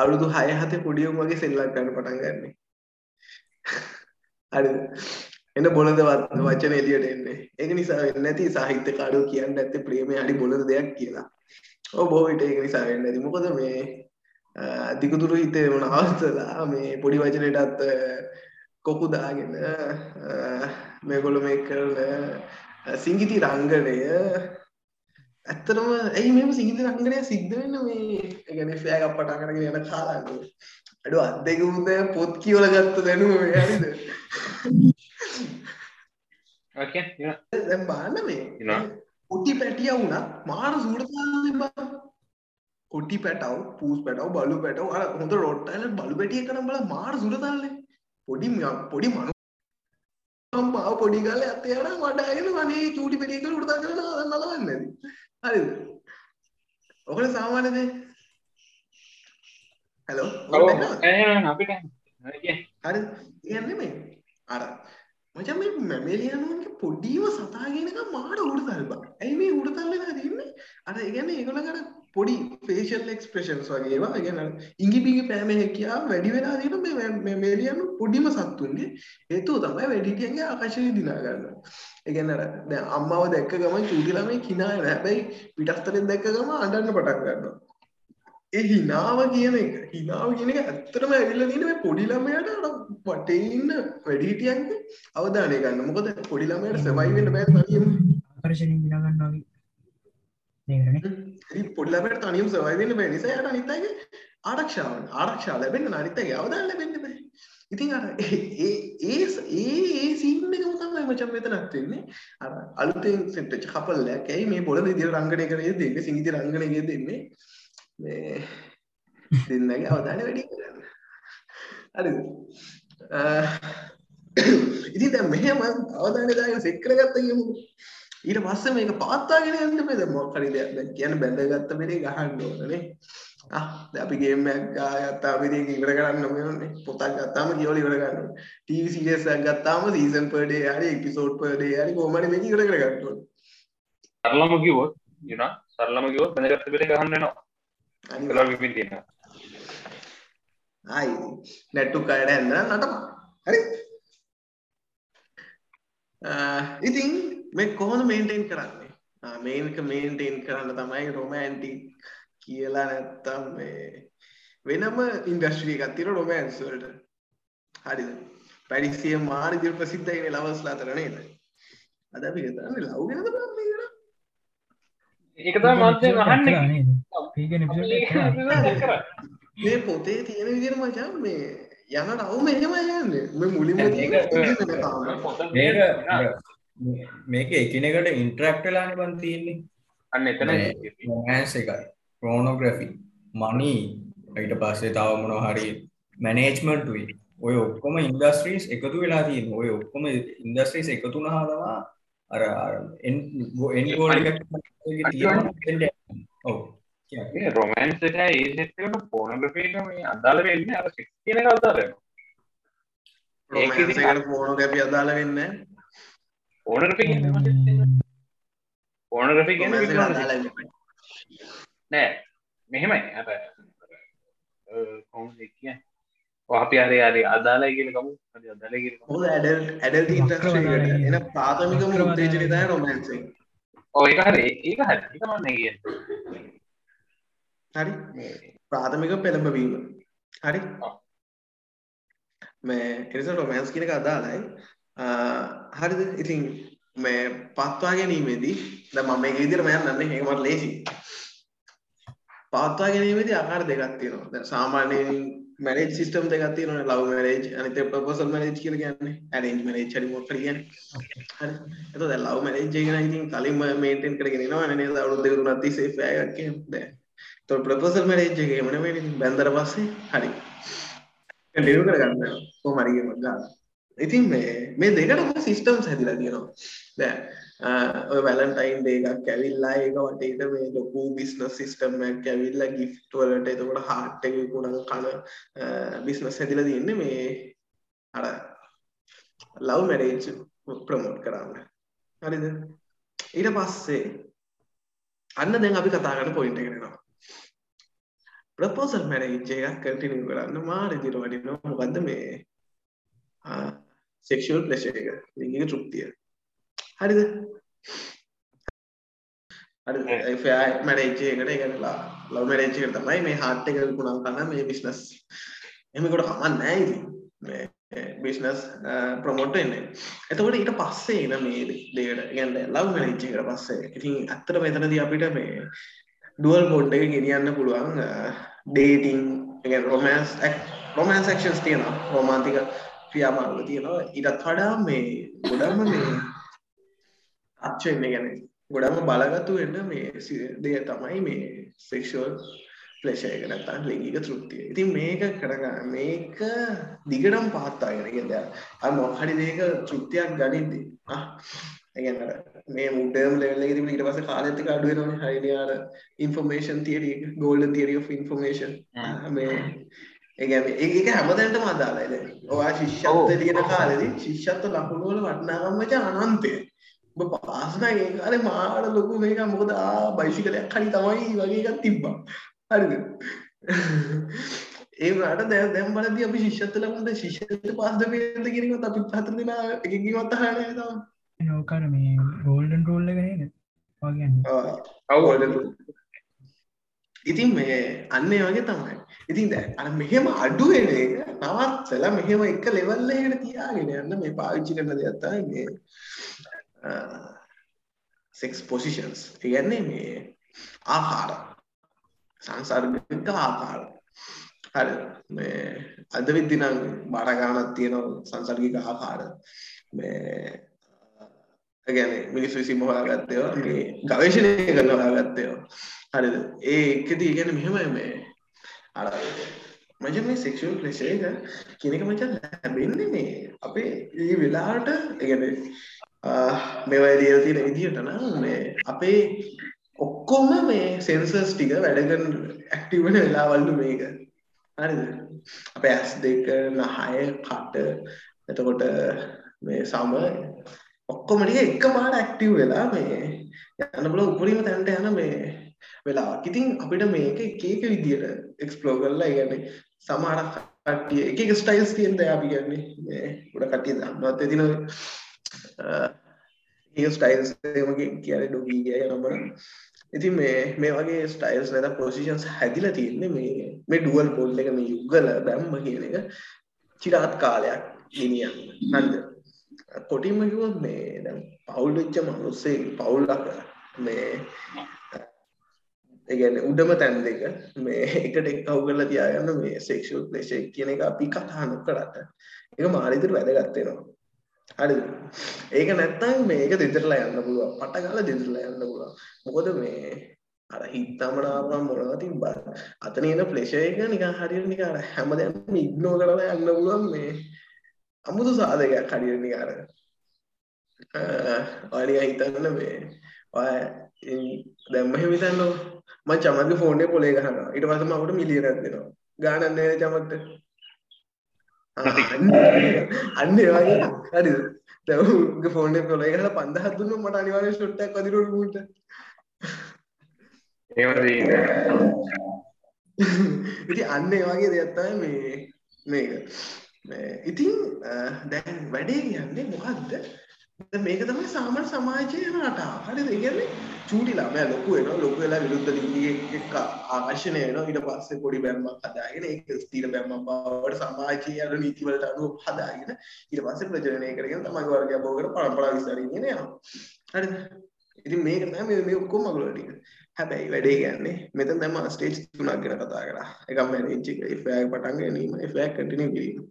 අවුරුදු 6 7 පොඩි උන් වගේ සෙල්ලම් ගන්න පටන් ගන්නෙ. හරිද? එන්න බොළඳ වත්- වචන එළියට එන්නේ. ඒක නිසා වෙන්නේ නැති සාහිත්‍යකාරයෝ කියන්නේ නැත්තේ ප්‍රේමය හරි බොළඳ දෙයක් කියලා. ඔව් බොහෝ විට ඒක නිසා වෙන්නේ නැති. මොකද මේ අ, දිගුදුරු හිතේ මොන අවස්ථලා මේ පොඩි වචනයටත් අ, කොකු දාගෙන අ, මේගොල්ලෝ මේ කරන අ, සිංගිති රංගනය ඇත්තටම ඇයි මෙම සිංගිති රංගනය සිද්ධ වෙන්න මේ ඒ කියන්නේ ෆෑග් අප් පටන් අරගෙන යන කාලන්නේ. අඩු අත් දෙක උද පොත් කියවල ගත්ත දැනුම මේ හරිද? Okay, yeah. දැන් බලන්න මේ එනවා. කොටි පැටිය වුණත් මාර සූරතාවල තිබ්බා. කොටි පැටව, පූස් පැටව, බලු පැටව අර හොඳ රොට්ටයිල බලු පැටිය කරන් බල මාර සූරතාවලනේ. පොඩි ම- පොඩි මනු අම්මා පොඩි ගාලේ අතේ යන වඩාගෙන අනේ චූටි පැටිය කියලා උඩ දාගෙන නලවන්නේ නැති. හරිද? ඔකට සාමාන්‍ය දේ. හලෝ. ඔව්. එහෙනම් අපිට okay. හරි කියන්නේ මේ අර මචං මේ මැමෙලියනුන්ගේ පොඩිම සතාගෙනක මාට උඩතල් බා. ඇයි මේ උඩතල් වෙලා තියෙන්නේ? අර ඒ කියන්නේ ඒගොල්ලන්ට පොඩි facial expressions වගේ ඒවා. ඒ කියන්නේ ඉඟි බිඟි පෑමේ හැකියාව වැඩි වෙලා තියෙන මේ මැමෙලියනු පොඩිම සත්තුන්ගේ හේතුව තමයි වැඩිහිටියන්ගේ ආකර්ෂණය දිනා ගන්නවා. ඒ කියන්නේ අර දැන් අම්මව දැක්ක ගමන් චූටි ළමයි කිනා යනවා. හැබැයි පිටස්තරෙන් දැක්ක ගමන් අඬන්න පටන් ගන්නවා. ඒ හිනාව කියන එක හිනාව කියන එක ඇත්තටම ඇවිල්ලා තියෙන මේ පොඩි ළමයාට අර වටේ ඉන්න වැඩිහිටියන්ගේ අවධානය ගන්න. මොකද පොඩි ළමයාට සර්වයිව් වෙන්න බෑ තනියම. ආකර්ශණය විනා ගන්නවා වගේ නේදනේ ඉතින් පොඩි ළමයාට තනියම සර්වයිව් වෙන්න බෑ නිසා යාට අනිත් අයගේ ආරක්ෂාව ආරක්ෂාව ලැබෙන්න අනිත් අයගේ අවධානය ලැබෙන්න බෑ. ඉතින් අර ඒ ඒ ඒ සීන් එකම තමයි මචං මෙතනත් වෙන්නේ. අර අලුතෙන් සෙට් වෙච්ච කපල් එකක් ඇයි මේ පොළ විදියට රංගනය කරේ දෙන්නේ සිංගිති රංගනය දෙන්නේ මේ දෙන්නගේ අවධානය වැඩි කරන්න. හරිද? අ, ඉතින් දැන් මෙහෙම අවධානය දාගෙන සෙට් කරගත්ත කියමුකෝ. ඊට පස්සේ මේක පවත්වාගෙන යන්න බෑ දැන් මොකක් හරි දෙයක් දැන් කියන්නේ බැඳගත්ත බෙරේ ගහන්න ඕනනේ. ආ දැන් අපි ගේම් එකක් ගාගත්තාම ඉතින් ඒක ඉවර කරන්න ඕනේ. පොතක් ගත්තාම කියවල ඉවර ගන්න ඕනේ. ටීවී සීරීස් එකක් ගත්තාම සීසන් per day හරි එපිසෝඩ් per day හරි කොහොම හරි මේක ඉවර කරගන්න ඕනේ. සරලම කිව්වොත් you know සරලම කිව්වොත් බඳගත්ත බෙලේ ගහන්න වෙනවා. කලර් විපින් තියෙනවා. ආයි. නැට්ටු කඩ ඇඳ නටම. හරි. ඉතින් මේ කොහොම මේන්ටේන් කරන්නේ? මේක මේන්ටේන් කරන්න තමයි රොමෑන්ටික් කියලා නැත්තම් මේ වෙනම ඉන්ඩස්ට්‍රී එකක් තියෙන රොමෑන්ස් වලට. හරිද? පැරිසිය මාර ඉදිරි ප්‍රසිද්ධයිනේ ලවස්ලා අතර නේද? අද අපි හිතන්නේ ලව් ගැනද බලන්නේ කියලා. ඒක තමයි මාත්‍යෙන් අහන්නේ. කරා. මේ පොතේ තියෙන විදිහට මචං මේ යන රවුම එහෙම යන්නේ. මේ මුලින්ම දැන් තියෙන ඒක- engine එක තාම. මේක මේක එකිනෙකට ඉන්ට්‍රක්ට් වෙලානේ බං තියෙන්නේ. අන්න එතන රොමෑන්ස් එකයි. ප්‍රෝනෝග්‍රෆි මනී ඊට පස්සේ තව මොනවා හරි මැනේජ්මන්ට්ුයි ඔය ඔක්කොම ඉන්ඩස්ට්‍රීස් එකතු වෙලා තියෙන ඔය ඔක්කොම ඉන්ඩස්ට්‍රීස් එකතු වුණා තමා අර එන් එන් ඔව් රොමන්ස් එක ඒ පෝනෝග්‍රෆි එක මේ අදාළ වෙන්නේ අර සෙක්ස් කියන romance ඉතින් එකට pornography අදාළ වෙන්නේ වෙන්නේ නැහැ. නෑ. මෙහෙමයි. අර කොහොමද කියන්නේ? ඔය අපි හරි හරි අදාළයි කියලා කමු හරි අදාළයි කියලා කමු මොකද adult adult industry එකට. එන ප්‍රාථමිකම උත්තේජනය තමයි romance එක. ඔය ඒක හරි. ඒක හරි. ඒක මම කියන්නේ හරි. ප්‍රාථමික පෙළඹවීම හරි. මේ එනිසා රොමෑන්ස් කියන එක අදාළයි. හරිද? ඉතින් මේ පත්වා ගැනීමේදී දැන් මම මේක විදිහට මම යන්නේ ඒක මට ලේසි. පවත්වා ගැනීමේදී ආකාර දෙකක් තියෙනවා. දැන් සාමාන්‍යයෙන් මැරේජ් සිස්ටම් දෙකක් තියෙනවානේ ලව් මැරේජ් අනිත් එක ප්‍රොපෝසල් මැරේජ් කියලා කියන්නේ. ඇරේන්ජ් මැරේජ් හරි මොකක් හරි කියන්නේ. හරි. එතකොට දැන් ලව් මැරේජ් එක නම් ඉතින් කලින්ම මේන්ටේන් කරගෙන එනවනේ නේද? අවුරුදු දෙක තුනක් තිස්සේ ෆෑ එකක් එහෙම දැන් එතකොට ප්‍රොපෝසල් මැරේජ් එක නෙමෙයි ඉතින් බැන්දර පස්සේ හරි ඩිනු කරගන්න කොහොම හරි ගේමක් ගන්න ඉතින් මේ මේ දෙකටම සිස්ටම්ස් හැදිලා තියෙනවා දැන් ඔය වැලන්ටයින් ඩේ එකක් ඇවිල්ලා ඒක වටේට මේ ලොකු බිස්නස් සිස්ටම් එකක් ඇවිල්ලා ගිෆ්ට් වලට එතකොට හાર્ට් එක විකුණන කන බිස්නස් හැදිලා තියෙන්නේ මේ අර ලව් මැරේජ් ප්‍රමෝට් කරන්න හරිද ඊට පස්සේ අන්න දැන් අපි කතා කරන පොයින්ට් එකට එනවා ප්‍රපෝසල් මැරේජ් එකක් කන්ටිනියු කරන්න මාර විදිහට වටිනවා මොකද්ද මේ සෙක්ෂුවල් ප්ලෙෂර් එක ලිංගික තෘප්තිය. හරිද? හරි. ෆෙයාර් මැරේජ් එකකට ඒ කියන්නේ ලව් මැරේජ් එකට තමයි මේ හાર્ට් එක විකුණන කරන මේ බිස්නස් එහෙම කොට කමක් නැහැ ඉතින්. මේ බිස්නස් ප්‍රොමෝට් වෙන්නේ. එතකොට ඊට පස්සේ එන මේ දෙයට කියන්නේ ලව් මැරේජ් එකට පස්සේ. ඉතින් ඇත්තට මෙතනදී අපිට මේ ඩුවල් බෝඩ් එක ගෙනියන්න පුළුවන් ඩේටිං එක රොමන්ස් රොමන්ස් ක්ෂන්ස් තියෙනවා රෝමාන්තික ක්‍රියාමාර්ග තියෙනවා ඊටත් වඩා මේ ගොඩක්ම මේ අච්ච වෙන්න ගැන ගොඩක්ම බලගතු වෙන්න මේ සි- දෙය තමයි මේ සෙක්ෂුවල් ප්ලෙෂර් එක නැත්නම් ලිංගික තෘප්තිය. ඉතින් මේක කරගන්න මේක දිගටම පවත්වාගෙන ගියද අර මොකක් හරි දෙයක තෘප්තියක් ගනිද්දී අර මේ මුඩර්ම් ලෙවල් එකේ තිබුණ ඊට පස්සේ කාලෙත් එක අඩු වෙනවනේ හරිනේ අර information golden theory of information මේ ඒ කියන්නේ ඒක අදාළයි දැන් ඔයා ශිෂ්‍යත්ව ලියන කාලෙදී ශිෂ්‍යත්ව ලකුණු වල වටිනාකම මචං අනන්තය පාස් ඒ කාලේ මාර ලොකු මේක මොකද බයිසිකලයක් හරි තමයි වගේ එකක් තිබ්බා හරිද ඒ වුණාට දැන් දැන් බලද්දී අපි ශිෂ්‍යත්ව ලකුණු ශිෂ්‍යත්ව පාස් දෙකද කියන එකත් අපි හතර දෙනා එකකින්වත් අහන්නේ නැහැ තාම නෝකර මේ ගෝල්ඩන් රෝල්ල ගනන වගන්න අවුවලට ඉතින් මේ අන්න ඒ වගේ තමයි. ඉතින් දැන් අර මෙහෙම අඩු වෙන එක නවත්තලා මෙහෙම එක ලෙවල් එකකට තියාගෙන යන්න මේ පාවිච්චි කරන දෙයක් තමයි මේ සෙක්ස් පොසිෂන්ස් ඒ කියන්නේ මේ ආහාර. සංසර්ගික ආහාර. හරි. මේ අද විද්දි නම් බාර ගන්නක් තියෙනවා සංසර්ගික ආහාර. මේ ඒ කියන්නේ මිනිස්සු විසින්ම හොයාගත්ත ඒවා මේ ගවේෂණය කරලා හොයාගත්ත ඒවා හරිද? ඒ එකදී කියන්නේ මෙහෙමයි මේ. අර මචං මේ සෙක්ෂුවල් ප්ලෙෂර් එක කියන එක මචං ලැබෙන්නේ මේ අපේ මේ වෙලාවට. ඒ කියන්නේ මේවා ලියලා තියෙන විදිහට නම් මේ අපේ ඔක්කොම මේ සෙන්සර්ස් ටික වැඩ කරන ඇක්ටිව් වෙන වෙලාවල්ලු මේක. හරිද? අපේ ඇස් දෙක නහය කට එතකොට මේ සම ඔක්කොම ටික එකපාරට ඇක්ටිව් වෙලා මේ යන්න බල උපරිම තැනට යන මේ වෙලාවක්. ඉතින් අපිට මේක එක එක විදියට එක්ස්ප්ලෝර් කරලා ඒ කියන්නේ සමහර කට්ටිය එක එක ස්ටයිල්ස් තියෙන දේ අපි කියන්නේ මේ උඩ කට්ටිය දන්නවත් එදින ඒ ස්ටයිල්ස් එහෙම කියන්නේ ඩොගී කිය නම්බර. ඉතින් මේ මේ වගේ ස්ටයිල්ස් නැත්නම් පොසිෂන්ස් හැදිලා තියෙන්නේ මේ මේ ඩුවල් පෝල් එක මේ යුගල බැම්ම කියන එක චිරාත් කාලයක් ගෙනියන්න. හරිද? කොටින්ම කිව්වොත් මේ දැන් පවුල් වෙච්ච මිනිස්සේ පවුලක මේ ඒගැන උඩම තැන් දෙක මේ එකට එක් කව් කරලා තියාගන්න මේ සෙක්ෂල් ලේෂ කියන එක අපි කතා නොකරට. එක මාරිතර වැදගත්තෙනවා හරි ඒක නැත්තම් මේක දෙතරලා යන්න පුළුව පට කාල දෙතරලා යන්න පුළුව මොකද මේ අර හිත්තමනාපම් මොනව තිබ්බා අතන එන ෆ්ලෙෂ එක නිකන් හරියට නිකන් අර හැමදේම ඉග්නෝ කරලා යන්න පුළුවන් මේ අමුතු සාධකයක් හරියට නිකන් අර ඔය හිතන්න මේ ඔය දැම්ම එහෙම හිතන්නකො මම චමත්ගේ ෆෝන් එකේ පොලේ ගහනවා. ඊට පස්සේ මම අපිට මිලියනක් දෙනවා. ගානක් නෑ චමත්ට. අන්න ඒ වගේ. හරිද දැන් උගේ ෆෝන් එකේ පොලේ ගහලා 5000ක් දුන්නොත් මට අනිවාර්යෙන් ෂොට් එකක් වදිනවා මූට ඉතින් අන්න ඒ වගේ දෙයක් තමයි මේ මේක ඉතින් දැන් වැඩේ කියන්නේ මොකද්ද මේක තමයි සාමාන්‍ය සමාජයේ යන රටාව. හරිද? ඒ කියන්නේ චූටි ළමයා ලොකු වෙනවා. ලොකු වෙලා විරුද්ධ ලිංගිකයෙක් එක්ක ආකර්ෂණය වෙනවා. ඊට පස්සේ පොඩි බැම්මක් හදාගෙන ඒක ස්ථිර බැම්මක් බවට සමාජයේ යන නීති වලට අනුව හදාගෙන ඊට පස්සේ ප්‍රජනනය කරගෙන තමගේ වර්ගය බෝගකට පරම්පරාව විස්තරින් යනවා. හරිද? ඉතින් මේක තමයි මේ මේ ඔක්කොම මගුල ටික. හැබැයි වැඩේ කියන්නේ මෙතන දැන් මම ස්ටේජ් තුනක් ගැන කතා කරා. එකක් මැනේජ් එක, FAI පටන් ගැනීම, FAI කන්ටිනියු කිරීම.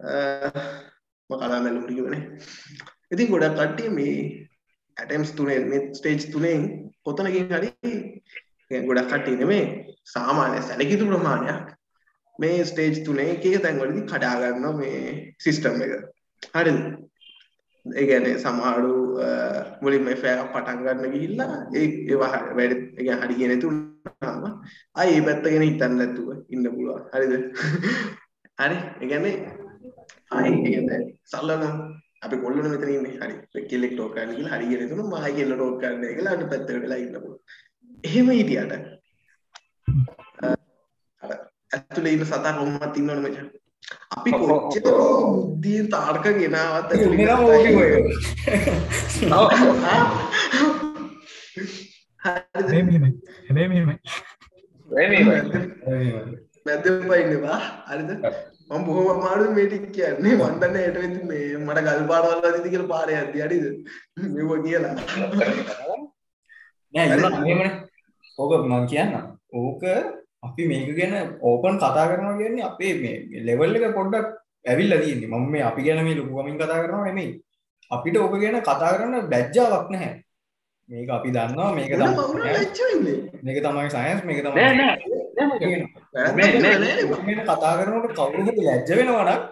මම කලා මැලුම් කිව්වනේ. ඉතින් ගොඩක් කට්ටිය මේ ඇටම්ස් තුනේ මේ ස්ටේජ් තුනෙන් කොතනකින් හරි ගොඩක් කට්ටිය නෙමේ සාමාන්‍ය සැලකිතු ප්‍රමාණයක් මේ ස්ටේජ් තුනේ එක එක තැන්වලදී කඩා ගන්නවා මේ සිස්ටම් එක. හරිද? ඒ කියන්නේ සමහරු මුලින්ම ෆෑ පටන් ගන්න ගිහිල්ලා ඒ ඒවා වැඩ ඒ කියන්නේ හරි කියන තුනම ආයි මේ පැත්ත ගැන හිතන්න නැතුව ඉන්න පුළුවන්. හරිද? හරි. ඒ කියන්නේ ආයි කියන්නේ සල්ලන අපි කොල්ලන මෙතන ඉන්නේ. හරි කෙල්ලෙක් ටෝක් කරන්න කියලා හරි කියන තුන මම කෙල්ල ටෝක් කරන්න කියලා අනිත් පැත්තට වෙලා ඉන්න පුළුවන්. එහෙම හිටියට අර ඇතුලේ ඉන්න සතා කොහොමවත් ඉන්නවනේ මචං අපි කොච්චර බුද්ධිය තාර්ක ගෙනාවත් මැදම පයින්නවා හරිද මම බොහොම අමාරුයි මේ ටික කියන්නේ. මම දන්නේ හෙට වෙද්දි මේ මට ගල් පාරවල් වදින්ද කියලා පාරේ යද්දි හරිද? මෙව කියලා. නෑ ඉතින් එහෙමනේ. ඕක මම කියන්න ඕක අපි මේක ගැන ඕපන් කතා කරනවා කියන්නේ අපේ මේ ලෙවල් එක පොඩ්ඩක් ඇවිල්ලා තියෙන්නේ. මම මේ අපි ගැන මේ ලොකු කමින් කතා කරනවා නෙමෙයි. අපිට ඕක ගැන කතා කරන්න ලැජ්ජාවක් නැහැ. මේක අපි දන්නවා මේක තමයි මේක තමයි සයන්ස් මේක තමයි කතා කරනට කවුරු හරි ලැජ්ජ වෙනවා නම්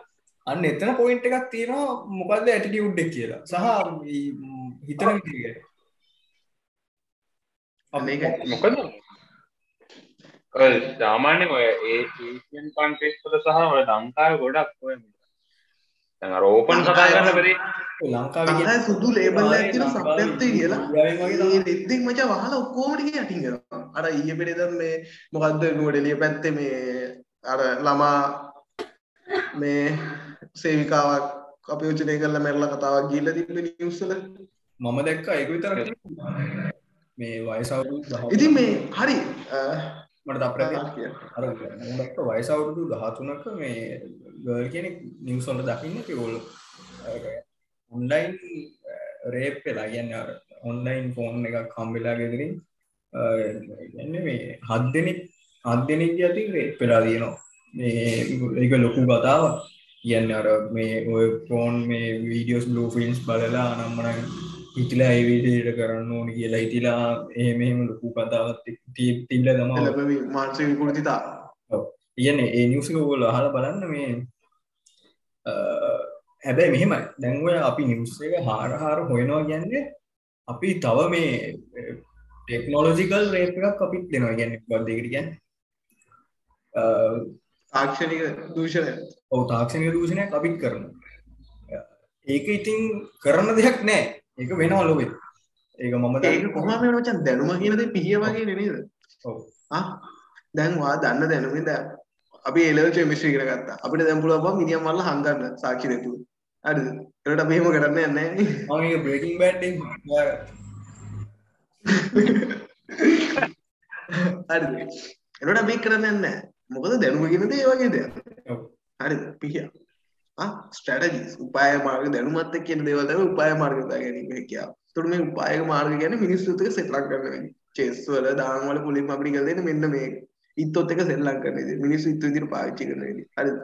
අන්න එතන පොයින්ට් එකක් තියෙනවා මොකද්ද ඇටිටියුඩ් එක කියලා. සහ හිතන විදිහට. මේක. මොකද? ඔය සාමාන්‍ය ඔය ඒ වල සහ ඔය ලංකාවේ ගොඩක් ඔය දැන් අර ඕපන් කතා කරන්න බැරි. ලංකාවේ තමයි සුදු ලේබල් තියෙන සබ්ජෙක්ට් කියලා. රෙද්දෙක් මචං වහලා ඔක්කොම ටික යටින් කරනවා. අර ඊයේ පෙරේද මේ මොකද්ද නුවරඑළිය පැත්තේ මේ අර ළමා මේ සේවිකාවක් අපි උචනය කරලා මැරලා කතාවක් ගිහිල්ලා තිබ්බේ නිවුස් වල. මම දැක්කා ඒක විතරක් මේ වයස අවුරුදු ඉතින් මේ හරි මට දැක්ක වයස අවුරුදු 13ක මේ ගර්ල් කෙනෙක් නිවුස් වල දකින්න ඒගොල්ලෝ ඔන්ලයින් රේප් වෙලා. අර ඔන්ලයින් ෆෝන් එකක් හම්බෙලා ගෙදරින් කියන්නේ මේ හත් දෙනෙක් හත් දෙනෙක් යටින් රේප් වෙලා තියෙනවා. මේ ඒක ලොකු කතාවක්. කියන්නේ අර මේ ඔය ෆෝන් මේ වීඩියෝස් බ්ලූ ෆිල්ම්ස් බලලා අනම්මනම් හිටලා ඒ විදිහට කරන්න ඕනේ කියලා එහෙම එහෙම ලොකු කතාවක් තිබ්බලා තමයි මානසික විකෘතිතාව ඔව්. කියන්නේ ඒ නිවුස් එක ඔයගොල්ලෝ අහලා බලන්න මේ හැබැයි මෙහෙමයි. දැන් ඔය අපි නිවුස් එක හාර හාර හොයනවා කියන්නේ අපි තව මේ ටෙක්නෝලොජිකල් රේප් එකක් අපිත් දෙනවා මොකක්ද ඒකට කියන්නේ? තාක්ෂණික දූෂණය. ඔව් තාක්ෂණික දූෂණයක් අපිත් කරනවා. ඒක ඉතින් කරන්න දෙයක් නෑ ඒක වෙනවා ලෝකෙ. ඒක මම ඒක කොහොම වෙනවද මචං දැනුම කියන දේ පිහිය වගේ නේද ඔව්. ආ? දැන් වා දන්න දැනුමේ දැන් අපි A level chemistry ඉගෙන ගත්තා. අපිට දැන් පුළුවන් බං මිනිහන් මල්ල හංගන්න සාක්ෂි දෙතුව. හරිද? ඒකට අපි එහෙම කරන්නේ නැහැ නේ. මම මේක බ්‍රේකින් බෑඩ් එකෙන් හරිද? එනකොට අපි කරන්නේ නැහැ. මොකද දැනුම කියන දේ ඒ වගේ දෙයක්. ඔව්. හරිද? පිහිය ආ ස්ට්‍රැටජිස් උපාය මාර්ග දැනුමත් එක්ක කියන දේවල් තමයි උපාය මාර්ග දා ගැනීම කියාව. ඒතකොට මේ උපාය මාර්ග කියන්නේ මිනිස්සුත් එක්ක සෙට්ලක් ගන්න වෙන්නේ. චෙස් වල දාන් වල පුලින් අපිට කියලා දෙන්නේ මෙන්න මේක. ඉත්තොත් එක සෙල්ලම් කරන විදිහ. මිනිස්සු ඉත්තු විදිහට පාවිච්චි කරන විදිහ. හරිද?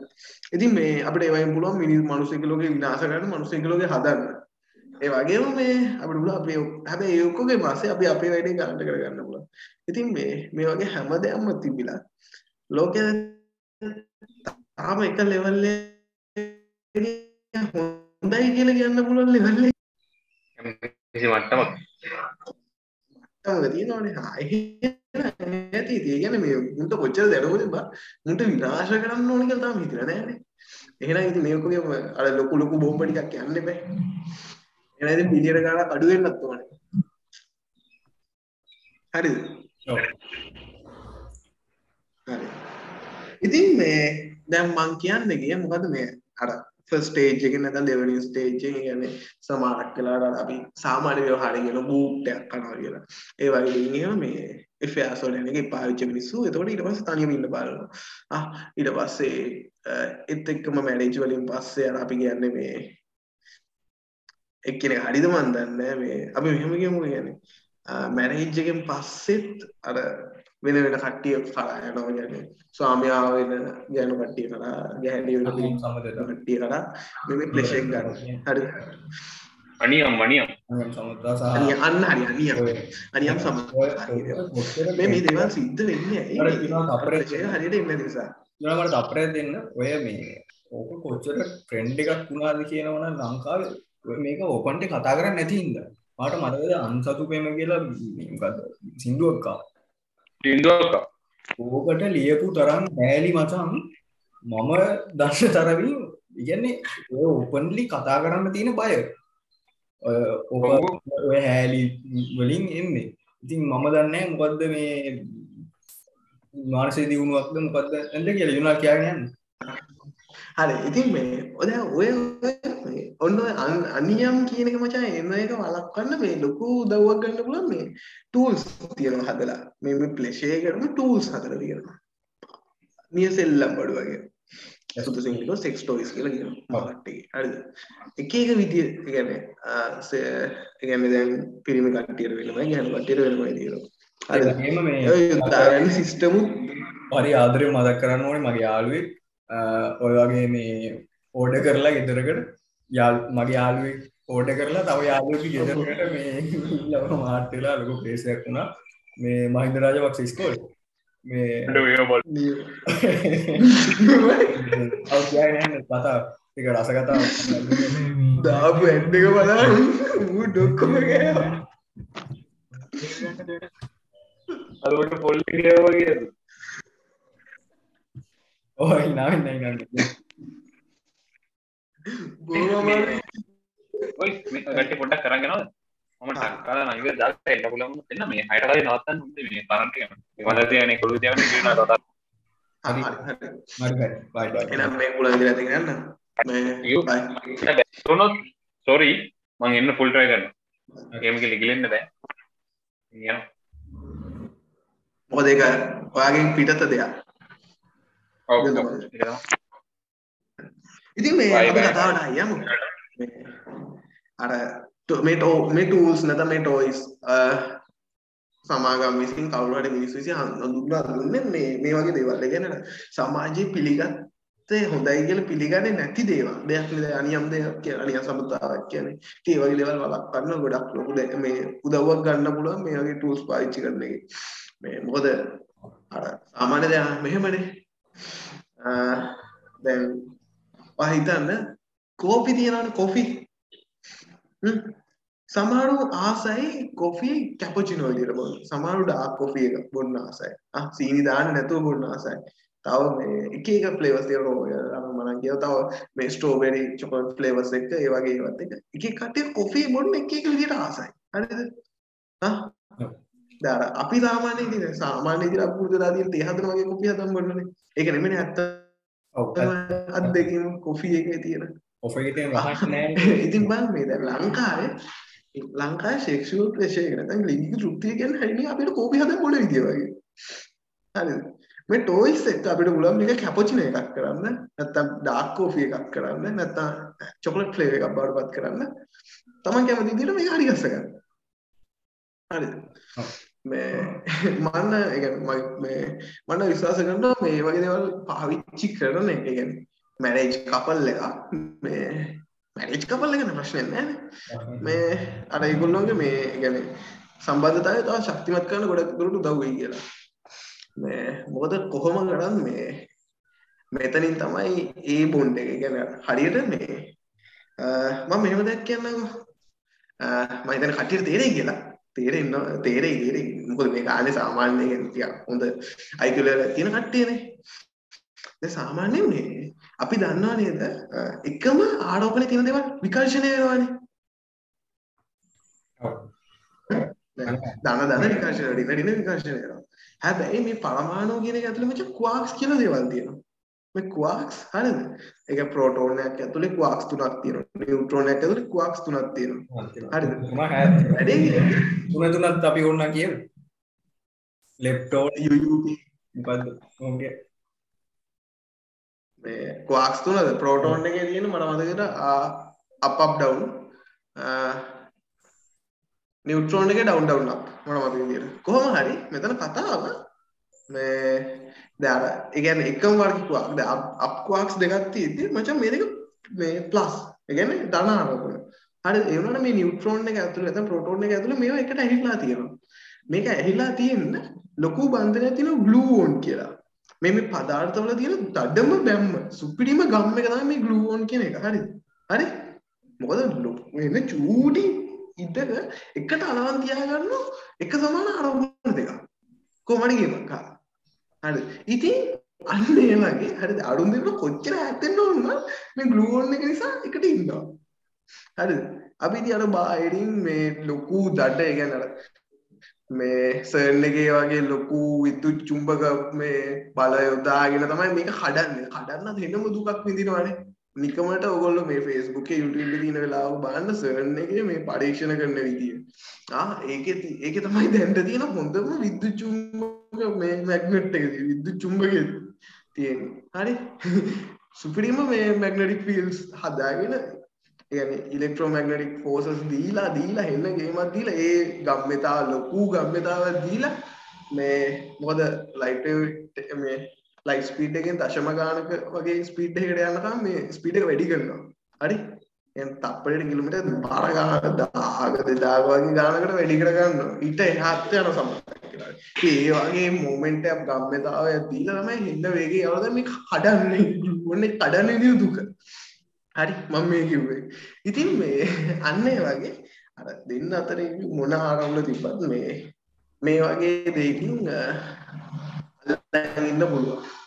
ඉතින් මේ අපිට ඒ වයින් පුළුවන් මිනිස් මිනිස්සුක ලෝකේ විනාශ කරන්න මිනිස්සුක ලෝකේ හදන්න. ඒ වගේම මේ අපිට පුළුවන් අපි හැබැයි ඒ ඔක්කොගේ පස්සේ අපි අපේ වැඩේ ගන්න කරගන්න පුළුවන්. ඉතින් මේ මේ වගේ හැම දෙයක්ම තිබිලා ලෝකයේ තාම එක ලෙවල් හොඳයි කියලා කියන්න පුළුවන් ලෙවල් එක කිසි මට්ටමක් මට්ටමක තියෙනවානේ ආයේ ඇති ඒ කියන්නේ මේ මුන්ට කොච්චර දැනුමද බා මුන්ට විනාශ කරන්න ඕන කියලා තාම හිතලා නැහැනේ එහෙනම් ඉතින් මේකගේ අර ලොකු ලොකු බෝම්බ ටිකක් යන්න එපා එහෙනම් ඉතින් පිළියෙල ගානක් අඩු වෙන්නත් ඕනේ හරිද ඔව් හරි ඉතින් මේ දැන් මං කියන්න ගිය මොකද මේ අර ෆස්ට් ස්ටේජ් එකේ නැත්නම් දෙවෙනි ස්ටේජ් එකේ කියන්නේ සමහරක් වෙලාවට අපි සාමාන්‍ය ව්‍යවහාරයෙන් කියන බූට් එකක් කරනවා කියලා. ඒ වගේ දෙයින් එහෙම මේ affairs වල යන එකේ පාවිච්චි මිනිස්සු එතකොට ඊට පස්සේ තනියම ඉන්න බලනවා. ආ ඊට පස්සේ ඒත් එක්කම මැනේජ් වලින් පස්සේ අර අපි කියන්නේ මේ එක්කෙනෙක් හරිද මන් දන්නේ නැහැ මේ අපි මෙහෙම කියමු කියන්නේ මැනේජ් එකෙන් පස්සෙත් අර වෙන වෙන කට්ටිය කරා යනවා කියන්නේ. ස්වාමියා වෙන ගෑනු කට්ටිය කරා ගැහැණිය වෙන කට්ටිය කරා මේ ප්ලෙෂර් ගන්න. හරි. අනියම් අනියම්. අන්න හරි අනියම්. අනියම් සම ඔය කොච්චර මේ මේ දේවල් සිද්ධ වෙන්නේ ඇයි? අපරේ හරියට ඉන්න නිසා. මට අපරේ දෙන්න ඔය මේ ඕක කොච්චර ට්‍රෙන්ඩ් එකක් වුණාද කියනවනම් ලංකාවේ ඔය මේක ඕපන්ට කතා කරන්නේ නැති හින්දා. මට මතකද අන්සතු පෙම කියලා මේ මොකද්ද? සින්දුවක් ආවා තින්දුවක්ක ඕකට ලියපු තරම් හැලි මචන් මම දන්න තරමින් ඉගන්නේ ඔය ඕපන්ලි කතා කරන්න තියෙන බය. ඔය ඕක ඔය හැලි වලින් එන්නේ. ඉතින් මම දන්නේ මොකක්ද මේ මානසේ දියුණුවක්ද මොකක්ද ඇද කියල. යුනා කියන්න හරි ඉතින් මේ ඔද ඔය ඔන්න අනියම් කියන එක මචං එන එක වළක්වන්න මේ ලොකු උදව්වක් ගන්න පුළුවන් මේ ටූල්ස් තියෙනවා හදලා. මේ මේ ප්ලේෂේ කරන ටූල්ස් හදලා තියෙනවා. නිය සෙල්ලම් බඩු වගේ. සුදු සිංහලෝ සෙක්ස් ටොයිස් කියලා මාකට් එකේ. හරිද? එක එක විදිය ඒ කියන්නේ දැන් පිරිමි කට්ටියට වෙනමයි ගැහණු කට්ටියට වෙනමයි තියෙනවා. හරිද? එහෙම මේ යොදාගන්න සිස්ටමුත් හරි ආදරය මදක් කරන්න ඕනේ මගේ යාළුවෙක් ඔය වගේ මේ ඕඩ කරලා ගෙදරකට යාල් මගේ යාළුවෙක් ඕඩ කරලා තව යාළුවක ගෙදරකට මේ ලව මාට්ටලා ලොකු පේසයක් වුණා. මේ මහින්ද රාජපක්ෂ ස්කෝල් මේ බොල් ඔව් කියන්නේ කතා ටික රස කතා දාපු ඇඩ් එක බලන්න. ඌ ඩොක්කොම ගෑවා අදට පොල් වගේ අමාරුයි. ඔයි ගට පොඩක් කරගෙනව මම ටක්කාල නයිව දක් එට පුලම එන්න මේ හයටකයි නවත්තන්න හොඳ මේ පරන්ට වල තියන කොළු තියන ට හරි. හරි. හරි හරි. බයි බයි. එහෙනම් මේ කුල ඉඳලා ඇති ගන්න මේ සොරී මං එන්න ෆුල්ටරය කරන්න ඒමක ලිගිලෙන්න බෑ. යන මොකද ඒක ඔයාගෙන් පිටත දෙයක් ඔව් ඒක ඔව්. තමයි. ඒක තමයි. ඉතින් මේ අපි. කතාවට අයමු මේ අර ටෝ- මේ ටූල්ස් නැත්නම් මේ ටොයිස් සමාගම් විසින් කවුරු හරි මිනිස්සු විසින් හඳුන්වලා දුන්නේ මේ මේ වගේ දේවල්. ඒ කියන්නේ සමාජයේ පිළිගත්තේ හොඳයි කියලා පිළිගන්නේ නැති දේවල්. දෙයක් නේද අනියම් දෙයක් කියලා අනියම් සම්පතාවක් කියන්නේ. ඉතින් ඒ වගේ දේවල් වළක්වන්න ගොඩක් ලොකු දේ- මේ උදව්වක් ගන්න පුළුවන් මේ වගේ ටූල්ස් පාවිච්චි කරන එකේ. මේ මොකද අර සාමාන්‍ය දැන් මෙහෙමනේ. අ, දැන් ඔයා හිතන්න කෝපි තියෙනවනේ කොෆි. හ්ම්. සමහරු ආසයි කොෆි කැපචිනෝ විදියට බොන්න. සමහරු ඩාර්ක් කොෆි එක බොන්න ආසයි. ආ සීනි දාන්න නැතුව බොන්න ආසයි. තව මේ එක එක ෆ්ලේවර්ස් තියෙනවා ඔය අර මම කියව තව මේ ස්ට්‍රෝබෙරි චොකලට් ෆ්ලේවර්ස් එක ඒ වගේ ඒවත් එක එක එක කට්ටිය කොෆි බොන්න එක එක විදියට ආසයි. හරිද? ආ දැන් අපි සාමාන්‍ය ඉතින් සාමාන්‍ය ඉතින් අපි පුරුදු වෙලා තියෙන 34 වගේ කොෆි හදන්න බොන්නනේ. ඒක නෙමෙයි ඇත්ත. ඔව් අත් දෙකම කොෆි එකේ තියෙන. ඔෆේ තියෙන රහක් නෑ ඉතින් බලන්න මේ දැන් ලංකාවේ ලංකාවේ සෙක්ෂුවල් ප්‍රෙෂර් එක නැත්නම් ලිංගික තෘප්තිය කියන්නේ හරිනේ අපිට කෝපි හදන්න මොන විදිය වගේ. හරිද? මේ ටොයිස් එක අපිට පුළුවන් මේක කැපචිනෝ එකක් කරන්න නැත්නම් ඩාර්ක් කෝෆි එකක් කරන්න නැත්නම් චොකලට් ෆ්ලේවර් එකක් බවට පත් කරන්න. තමන් කැමති විදිහට මේක හරි ගස්ස ගන්න හරිද මේ මන්න ඒ කියන්නේ මගේ මේ මන්න විශ්වාස කරනවා මේ වගේ දේවල් පාවිච්චි කරන එක කියන්නේ මැරේජ් කපල් එක. මේ මැරේජ් කපල් එක ප්‍රශ්නයක් නැහැ මේ අර ඒගොල්ලොන්ගේ මේ ඒ කියන්නේ සම්බන්ධතාවය තව ශක්තිමත් කරන ගොඩක් දුරට උදව් වෙයි කියලා. මේ මොකද කොහොම ගණන් මේ මෙතනින් තමයි ඒ බොන්ඩ් එක. ගැන හරියට මේ මම මෙහෙම දෙයක් කියන්නකෝ. මම හිතන්නේ කටියට තේරෙයි කියලා. තේරෙන්න තේරෙයි තේරෙයි. මොකද මේ කාලේ සාමාන්‍යයෙන් ටිකක් හොඳ IQ level තියෙන කට්ටියනේ. දැන් සාමාන්‍යයෙන් මේ අපි දන්නවා නේද එකම ආරෝපණය තියෙන දේවල් විකර්ෂණය වෙනවානේ. දන දන විකර්ශන ඩින ඩින විකර්ශනය වෙනවා. හැබැයි මේ පරමාණු කියන එක ඇතුළේ මචං ක්වාක්ස් කියලා දේවල් තියෙනවා. මේ ක්වාක්ස් හරිද? ඒක ප්‍රෝටෝන් එකක් ඇතුලේ ක්වාක්ස් තුනක් තියෙනවා. නියුට්‍රෝන එකක් ඇතුලේ ක්වාක්ස් තුනක් තියෙනවා. හරිද? වැඩේ තුන තුනත් අපි ඕන්න කියමු. ලෙප්ටෝන් UUP මොකද්ද? ඕන්ගේ මේ ක්වාක්ස් තුනද? ප්‍රෝටෝන් එකේ තියෙන මට මතකද අප් අප් ඩවුන් නියුට්‍රෝන් එකේ ඩවුන් ඩවුන් අප් මට මතක විදියට කොහොම හරි මෙතන කතාව මේ දැන් අර ඒ කියන්නේ එකම වර්ග ක්වාක් දැන් අප් ක්වාක්ස් දෙකක් තියෙද්දි මචං මේ දෙක මේ ප්ලස් ඒ කියන්නේ ධන ආරෝපණ හරි ඒ වුණාට මේ නියුට්‍රෝන් එක ඇතුළේ නැත්නම් ප්‍රෝටෝන් එක ඇතුළේ මේවා එකට ඇහිලා තියෙනවා. මේක ඇහිලා තියෙන්න ලොකු බන්ධනයක් තියෙනවා ග්ලූ ඕන් කියලා. මේ මේ පදාර්ථවල තියෙන දඩම බැම්ම සුපිරිම ගම් එක තමයි මේ ග්ලූ ඕන් කියන එක. හරිද හරි? මොකද මේ චූටි ඉඩක එකට අලවන් තියාගන්න එක සමාන ආරෝපණ දෙකක්. කොහොමද ගේමක් හරි ඉතින් අන්න ඒ වගේ හරිද? අරුන් දෙන්න කොච්චර ඈත් ඕන මේ ග්ලූ ඕන් එක නිසා එකට ඉන්නවා. හරිද? අපි ඉතින් අර බාහිරින් මේ ලොකු දඩ ඒ කියන්නේ අර මේ සර්න් එකේ වගේ ලොකු විද්‍යුත් චුම්බක මේ බල යොදාගෙන තමයි මේක කඩන්නේ කඩන්න දෙන්නම දුකක් විඳිනවනේ. නිකමට ඔගොල්ලෝ මේ Facebook එකේ YouTube එකේ තියෙන වෙලාවක බලන්න සර්න් එකේ මේ පරීක්ෂණ කරන විදිය. ආ ඒකේ ඒකේ තමයි දැන්ට තියෙන හොඳම විද්‍යුත් චුම්බක මේ මැග්නට් එක විද්‍යුත් චුම්බකය තියෙන්නේ. හරි. සුපිරිම මේ මැග්නටික් ෆීල්ඩ්ස් හදාගෙන කියන්නේ ඉලෙක්ට්‍රෝමැග්නටික් ෆෝසස් දීලා දීලා හෙන්න ගේමක් දීලා ඒ ගම්මිතා ලොකු ගම්මිතාවක් දීලා මේ මොකද ලයිට් මේ ලයිට් ස්පීඩ් එකෙන් දශම ගානක වගේ ස්පීඩ් එකකට යනකම් මේ ස්පීඩ් එක වැඩි කරනවා. හරි? දැන් තප්පරයට කිලෝමීටර් බාර ගානක 1000ක 2000 වගේ ගානකට වැඩි කර ගන්නවා. ඊට එහාට යන සමහර ඒ වගේ මොමන්ට් එකක් ගම්මිතාවක් දීලා තමයි හෙන්න වේගේ යවලා මේ කඩන්නේ. ඕනේ කඩන්නේ දුක. හරි? මම මේ කිව්වේ. ඉතින් මේ අන්න ඒ වගේ අර දෙන්න අතර මොන ආරවුල තිබ්බත් මේ මේ වගේ දෙයකින් අල්ලන් ඉන්න පුළුවන්.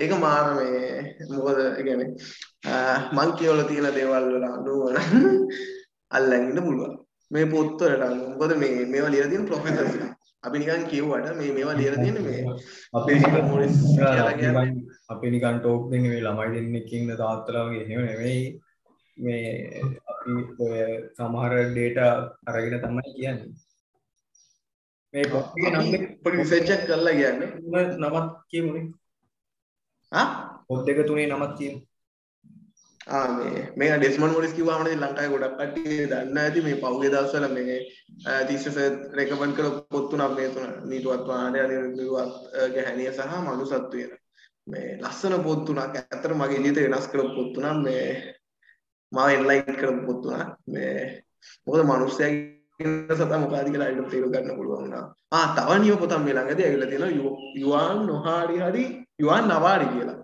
ඒක මාර මේ මොකද කියන්නේ මං කියවල තියෙන දේවල් වල අනුව අල්ලන් ඉන්න පුළුවන්. මේ පොත්වලට අනුව. මොකද මේ මේවා ලියලා තියෙන ප්‍රොෆෙසර්ස්ලා අපි නිකන් කියුවට මේ මේවා ලියලා තියෙන මේ අපේ අපි නිකන් ටෝක් දෙන්න මේ ළමයි දෙන්නෙක් ඉන්න තාත්තලා වගේ එහෙම නෙමෙයි මේ අපි ඔය සමහර ඩේටා අරගෙන තමයි කියන්නේ. මේ පොඩි රිසර්ච් එකක් කරලා කියන්නේ. නමත් කියමුනේ ආ? පොත් දෙක තුනේ නමත් කියමු ආ මේ මේ ඩෙස්මන් මොරිස් කිව්වම ඉතින් ලංකාවේ ගොඩක් කට්ටිය දන්නා ඇති මේ පහුගිය දවස්වල මේ තිස්ස සර් රෙකමන්ඩ් කළ පොත් තුනක් මේ තුන නීතුවත් වාහනය නිරුවත් ගැහැණිය සහ මනුසත්වය මේ ලස්සන පොත් තුනක් ඇත්තට මගේ එළියට වෙනස් කරපු පොත් තුනක්. මේ මාව එන්ලයින් කරපු පොත් තුනක්. මේ මොකද මිනිස්සයාගේ සතා මොකක්ද කියලා අයිඩම් තේරුම් ගන්න පුළුවන් වුණා. ආ තව නියම පොතක් මේ ළඟදී ඇවිල්ලා තියෙනවා. යුවාන් නොහාරි හරි යුවාන් නවාරි කියලා.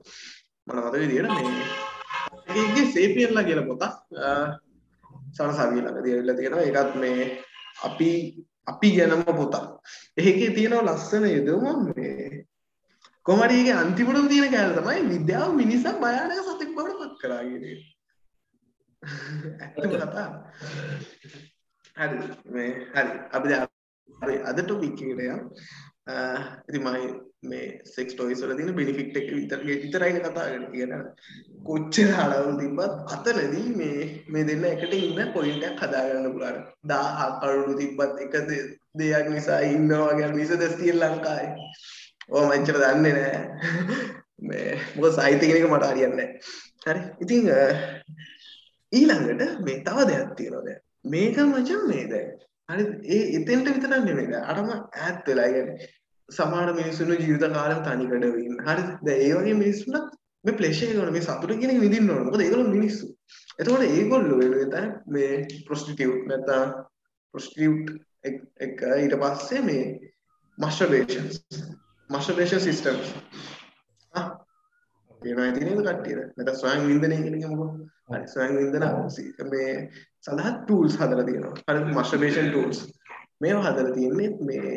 මම මතක විදියට මේ ඒකේ සේපියන්ලා කියලා පොතක් සරසවිය ළඟදී ඇවිල්ලා තියෙනවා. ඒකත් මේ අපි අපි ගැනම පොතක්. ඒකේ තියෙනවා ලස්සන යෙදුම මේ කොහමද ඒකේ අන්තිමටම තියෙන කෑල්ල තමයි විද්‍යාව මිනිසා භයානක සතෙක් බවට පත් කරා කියන එක. ඇත්තම කතාව. හරි මේ හරි අපි දැන් අපි අද ටොපික් එකට යමු. ඉතින් මම මේ සෙක්ස් ටොයිස් වල තියෙන බෙනිෆිට් එක විතර විතරයිනේ කතා කරන්නේ. කියන කොච්චර අලවුල් තිබ්බත් අතනදී මේ මේ දෙන්න එකට ඉන්න පොයින්ට් එකක් හදාගන්න පුළුවන්. 1000 කරුණු තිබ්බත් එක දෙයක් නිසා ඉන්නවා වගේ විසදස් තියෙන ලංකාවේ. ඕම එච්චර දන්නේ නෑ. මේ මොකද සාහිත්‍ය කියන එක මට හරියන්නේ නෑ. හරි. ඉතින් ඊළඟට මේ තව දෙයක් තියෙනවා දැන්. මේක මචං මේ දැන් හරි ඒ එතෙන්ට විතරක් නෙමෙයි අරම ඈත් වෙලා කියන්නේ සමහර මිනිස්සුන්ගේ ජීවිත කාලෙම තනිකඩ ඉන්න හරි දැන් ඒ වගේ මිනිස්සුන්ට මේ ප්ලෙෂර් එක ඕන මේ සතුට කියන එක විඳින්න ඕන. මොකද ඒගොල්ලෝ මිනිස්සු. එතකොට ඒගොල්ලෝ වෙනුවෙන් තමයි මේ ප්‍රොස්ටිටියුට් නැත්නම් ප්‍රොස්ටිටියුට් එක ඊට පස්සේ මේ masturbation masturbation systems ආ ඒනවා ඉතින් නේද කට්ටියට? නැත්නම් ස්වයං වින්දනය කියන එක මොකක්ද හරි ස්වයං වින්දන මේ සඳහා ටූල්ස් හදලා තියෙනවා. හරි masturbation tools. මේවා හදලා තියෙන්නේ මේ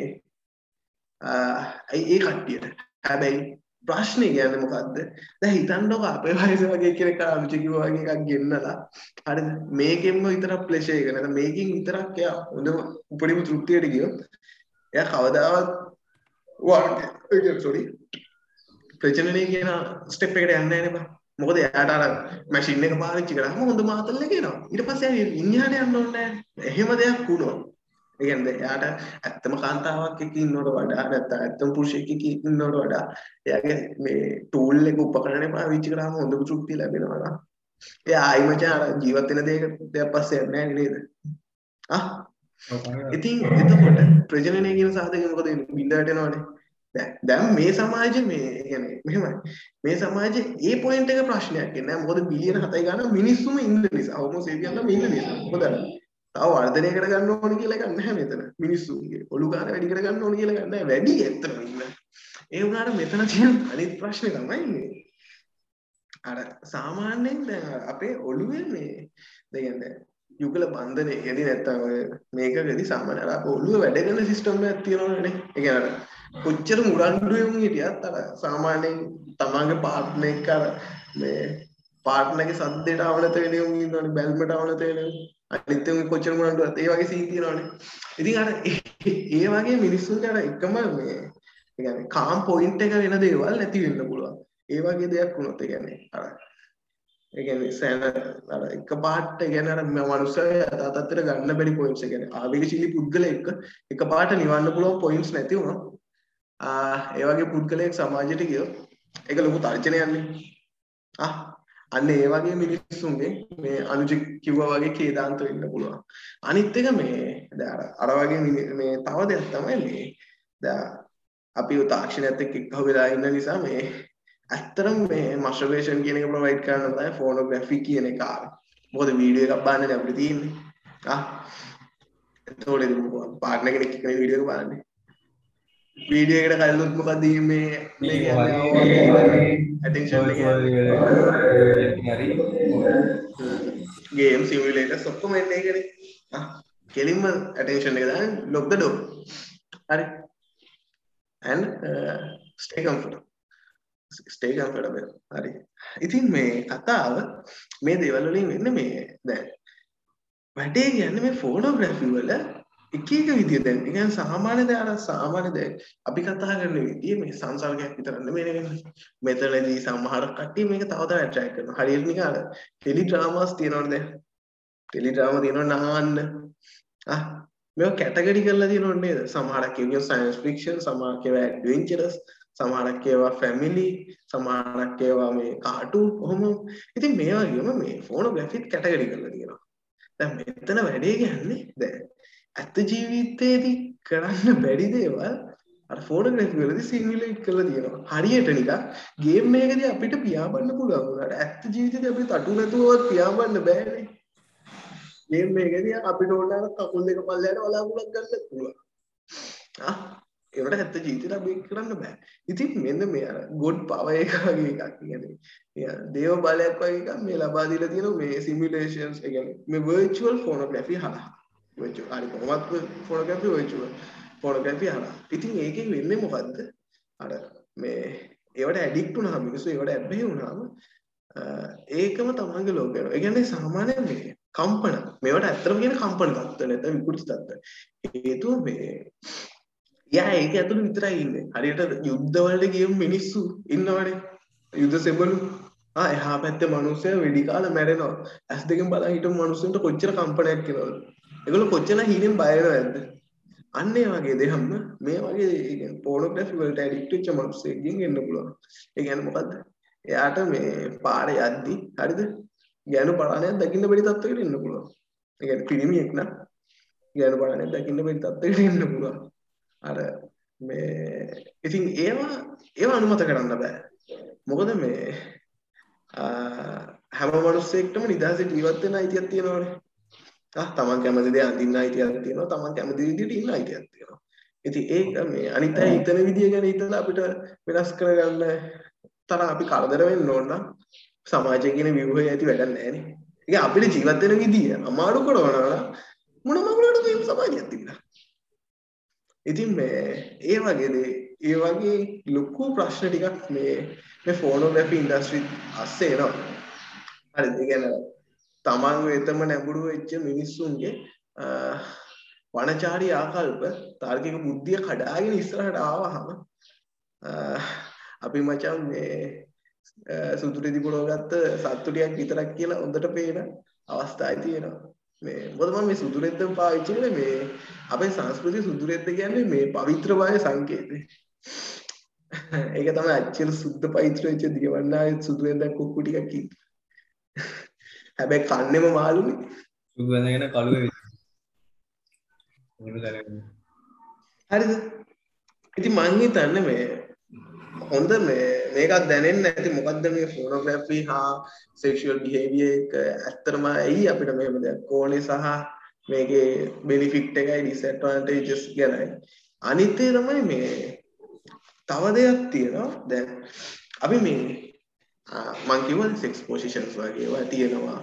ඒ කට්ටියට. හැබැයි ප්‍රශ්නය කියන්නේ මොකද්ද? දැන් හිතන්නකො අපේ වයස වගේ කෙනෙක් අනුචි කිව්වා වගේ එකක් ගෙන්නලා හරිද මේකෙන්ම විතරක් ප්ලෙෂර් එක නැත්නම් මේකෙන් විතරක් එයා හොඳම උපරිම තෘප්තියට ගියොත් එයා කවදාවත් වාගේ සෝරි ප්‍රචනනය කියන ස්ටෙප් එකට යන්නේ නැහැ නේ මොකද එයාට අර මැෂින් එක පාවිච්චි කරාම හොඳ මාතල් එක එනවා ඊට පස්සේ ඉන්හිහාට යන්න ඕනේ නැහැ. එහෙම දෙයක් වුණොත් ඒ කියන්නේ එයාට ඇත්තම කාන්තාවක් එක්ක ඉන්නවට වඩා නැත්නම් ඇත්තම පුරුෂයෙක් එක්ක ඉන්නවට වඩා එයාගේ මේ ටූල් එක උපකරණය පාවිච්චි කරාම හොඳ තෘප්තිය ලැබෙනවා නම්. එයා ආයි මචං අර ජීවත් වෙන දෙයක දෙයක් පස්සේ යන්නේ නැහැ නේද? ආ? ඉතින් එතකොට ප්‍රජනනය කියන සාධකය මොකද බින්දට එනවනේ දැන් මේ සමාජ මේ කියන්නේ මෙහෙමයි. මේ සමාජයේ ඒ පොයින්ට් එක ප්‍රශ්නයක් නෑ මොකද බිලියන 7යි ගන්න මිනිස්සුම ඉන්න නිසා හෝමෝ සේපියන්ලා ඉන්න නිසා. මොකද තව වර්ධනය කරගන්න ඕන කියලා එකක් නැහැ මෙතන. මිනිස්සුන්ගේ ඔලු ගන්න වැඩි කරගන්න ඕන කියලා එකක් නැහැ. වැඩි ඇත්තම ඉන්න. ඒ වුණාට මෙතන තියෙන අනිත් ප්‍රශ්නේ තමයි මේ අර සාමාන්‍යයෙන් දැන් අපේ ඔළුවේ මේ දැන් යුගල බන්ධනය. එදී නැත්තම් ඔය මේකකදී සාමාන්‍ය අර අපේ ඔළුවේ වැඩ කරන සිස්ටම් එකක් තියෙනවනේ. ඒ කියන්නේ කොච්චර මුරණ්ඩු වුන් හිටියත් අර සාමාන්‍යයෙන් තමන්ගේ පාර්ට්නර් එක්ක අර මේ පාර්ට්නර්ගේ සද්දේට අවනත වෙන උන් ඉන්නවනේ බැල්මට අවනත වෙන අනිත් උන් කොච්චර මුරණ්ඩුවත් ඒ වගේ සීන් තියෙනවනේ. ඉතින් අර ඒ වගේ මිනිස්සුන්ට අර එකම මේ ඒ කියන්නේ කාම් පොයින්ට් එක වෙන දේවල් නැති වෙන්න පුළුවන්. ඒ වගේ දෙයක් වුණොත් ඒ කියන්නේ අර ඒ කියන්නේ සෑන අර එක පාට කියන්නේ අර මනුස්සය යථාතත්ත්වයට ගන්න බැරි පොයින්ට්ස් ඒ කියන්නේ ආවේගශීලී පුද්ගලයෙක් එක පාට නිවන්න පුළුවන් පොයින්ට්ස් නැති වුණොත් ඒ වගේ පුද්ගලයෙක් සමාජයට ගියොත් ඒක ලොකු තර්ජනයක්නේ ආ අන්න ඒ වගේ මිනිස්සුන්ගේ මේ අනුජ කිව්වා වගේ කේදාන්ත වෙන්න පුළුවන් අනිත් එක මේ දැන් අර වගේ මේ තව දෙයක් තමයි මේ දැන් අපි තාක්ෂණයත් එක්ක එක්ක වෙලා ඉන්න නිසා මේ ඇත්තටම මේ මස්ටර්බේෂන් කියන එක ප්‍රොවයිඩ් කරන්න තමයි ෆෝනෝග්‍රැෆි කියන එක ආවේ. මොකද වීඩියෝ එකක් බලන්නනේ අපිට තියෙන්නේ. ආ එතකොට පාර්ට්නර් කෙනෙක් එක්ක වීඩියෝ එක බලන්නේ. වීඩියෝ එකට කලිනුත් මොකද මේ ඇටෙන්ෂන් ගේම් සිමියුලේටර්ස් ඔක්කොම එන්නේ ඒකනේ. කෙලින්ම ඇටෙන්ෂන් එක දාන්න. Lock the door. හරි. Uh, stay comfortable. Stay comfortable. හරි. ඉතින් මේ කතාව මේ දේවල් වලින් වෙන්නේ මේ දැන්. වැඩේ කියන්නේ මේ ෆෝනෝග්‍රැෆි වල එක එක විදිය දැන්. ඒ කියන්නේ සාමාන්‍ය දැන් අර සාමාන්‍ය දැන් අපි කතා කරන විදිය මේ සංසර්ගයක් විතර නෙමෙයි නෙවෙයි මෙතනදී සමහර කට්ටිය මේක තව තවත් ඇට්‍රැක්ට් කරනවා. හරියට නිකන් අර ටෙලි ඩ්‍රාමාස් තියෙනවනේ දැන්. ටෙලි ඩ්‍රාමා තියෙනවා නාන්න ආ මේක කැටගරි කරලා තියෙනව නේද? සමහරක් කියනවා සයන්ස් ෆික්ෂන් සමහරක් ඒවා ඇඩ්වෙන්චරස් සමහරක් ඒවා ෆැමිලි සමහරක් ඒවා මේ කාටූන් ඔහොම ඉතින් මේ වගේම මේ ෆෝනෝග්‍රැෆිත් කැටගරි කරලා තියෙනවා. දැන් මෙතන වැඩේ කියන්නේ දැන් ඇත්ත ජීවිතයේදී කරන්න බැරි දේවල් අර ෆෝටෝග්‍රැෆි වලදී සිමියුලේට් කරලා තියෙනවා. හරියට නිකන් ගේම් එකකදී අපිට පියාඹන්න පුළුවන් වුණාට ඇත්ත ජීවිතේදී අපිට තටු නැතුවවත් පියාඹන්න බෑනේ. ගේම් එකකදී අපිට ඕන අර කකුල් දෙක පල්ලයට වලාකුලක් ගන්න පුළුවන්. ආ ඒවට ඇත්ත ජීවිතේට අපි කරන්න බෑ. ඉතින් මෙන්න මේ අර ගොඩ් පවර් එක වගේ එකක් කියන්නේ. දේව බලයක් වගේ එකක් මේ ලබා දීලා තියෙන මේ සිමියුලේෂන්ස් ඒ කියන්නේ මේ virtual phonography හරහා හරි කොහොමත් ෆොනෝග්‍රැෆි virtual ෆොනෝග්‍රැෆි හරහා. ඉතින් ඒකෙන් වෙන්නේ මොකද්ද? අර මේ ඒවට ඇඩික්ට් වුණාම මිනිස්සු ඒවට ඇබ්බැහි වුණාම ඒකම තමන්ගේ ලෝකය වෙනවා. ඒ කියන්නේ සාමාන්‍යයෙන් මේ කම්පන මේවට ඇත්තටම කියන කම්පන තත්ත්ව නැත්නම් විකෘති තත්ත්ව. හේතුව මේ යා ඒක ඇතුළේ විතරයි ඉන්නේ. හරියට යුද්ධ වලට ගියමු මිනිස්සු ඉන්නවනේ. යුද්ධ සෙබළු ආ එහා පැත්තේ මිනිස්සු වෙඩි කාලා මැරෙනවා. ඇස් දෙකෙන් බලන් හිටපු මිනිස්සුන්ට කොච්චර කම්පනයක් එනවද? ඒගොල්ලෝ කොච්චර හීනෙන් බය වෙනවද? අන්න ඒ වගේ දෙහම මේ වගේ පෝනෝග්‍රැෆි වලට ඇඩික්ට් වෙච්ච මිනිස්සෙක්ගෙන් එන්න පුළුවන්. ඒ කියන්නේ මොකද්ද? එයාට මේ පාරේ යද්දි හරිද? ගෑනු පරාණයක් දකින්න බැරි තත්ත්වයකට එන්න පුළුවන්. ඒ කියන්නේ පිරිමියෙක් නම් ගෑනු පාඩනේ දකින්න බැරි තත්ත්වයකට එන්න පුළුවන් අර මේ ඉතින් ඒවා ඒවා අනුමත කරන්න බෑ මොකද මේ හැම මනුස්සෙක්ටම නිදහසේ ජීවත් වෙන්න අයිතියක් තියෙනවනේ ආ තමන් කැමති දේ අඳින්න අයිතියක් තියෙනවා තමන් කැමති විදිහට ඉන්න අයිතියක් තියෙනවා ඉතින් ඒක මේ අනිත් අය හිතන විදිය ගැන හිතලා අපිට වෙනස් කරගන්න තරම් අපි කරදර වෙන්න ඕන නම් සමාජය කියන ව්‍යුහය ඇති වැඩක් නැහැ නේ. ඒක අපිට ජීවත් වෙන විදිය අමාරු කරනවා මොන මගුලට මේ සමාජයක් තිබුණා. ඉතින් මේ ඒ වගේ දේ ඒ වගේ ලොකු ප්‍රශ්න ටිකක් මේ මේ ෆෝනෝග්‍රැෆි ඉන්ඩස්ට්‍රි අස්සේ එනවා. හරිද? ඒ කියන්නේ තමන් වෙතම නැඹුරු වෙච්ච මිනිස්සුන්ගේ වනචාරී ආකල්ප තාර්කික බුද්ධිය කඩාගෙන ඉස්සරහට ආවහම අපි මචං මේ සුදුරෙදි පොළොව ගත්ත සත්තු ටිකක් විතරක් කියලා හොඳට පේන අවස්ථායි තියෙනවා. මේ මොකද මම මේ සුදුරෙද්ද පාවිච්චි කරන්නේ මේ අපේ සංස්කෘතිය සුදුරෙද්ද කියන්නේ මේ පවිත්‍රභාවය සංකේතය. ඒක තමයි අච්චර සුද්ධ පවිත්‍ර වෙච්ච දියවන්නායේ සුදුරෙද්දක් කුක්කු ටිකක් ඉන්නේ හැබැයි කන්නෙම මාළුනේ. සුදු වැඳගෙන කළුවේ හරිද? ඉතින් මං හිතන්නේ මේ හොඳ මේ මේකත් දැනෙන්න ඇති මොකක්ද මේ ෆෝනෝග්‍රැෆි හා සෙක්ෂුවල් බිහේවියර් එක ඇත්තටම ඇයි අපිට මෙහෙම දෙයක් ඕනේ සහ මේකේ බෙනිෆිට් එකයි ඩිස්ඇඩ්වාන්ටේජස් ගැනයි. අනිත් ඒ තමයි මේ තව දෙයක් තියෙනවා. දැන් අපි මේ මං කිව්වා සෙක්ස් පොසිෂන්ස් වගේ ඒවා තියෙනවා.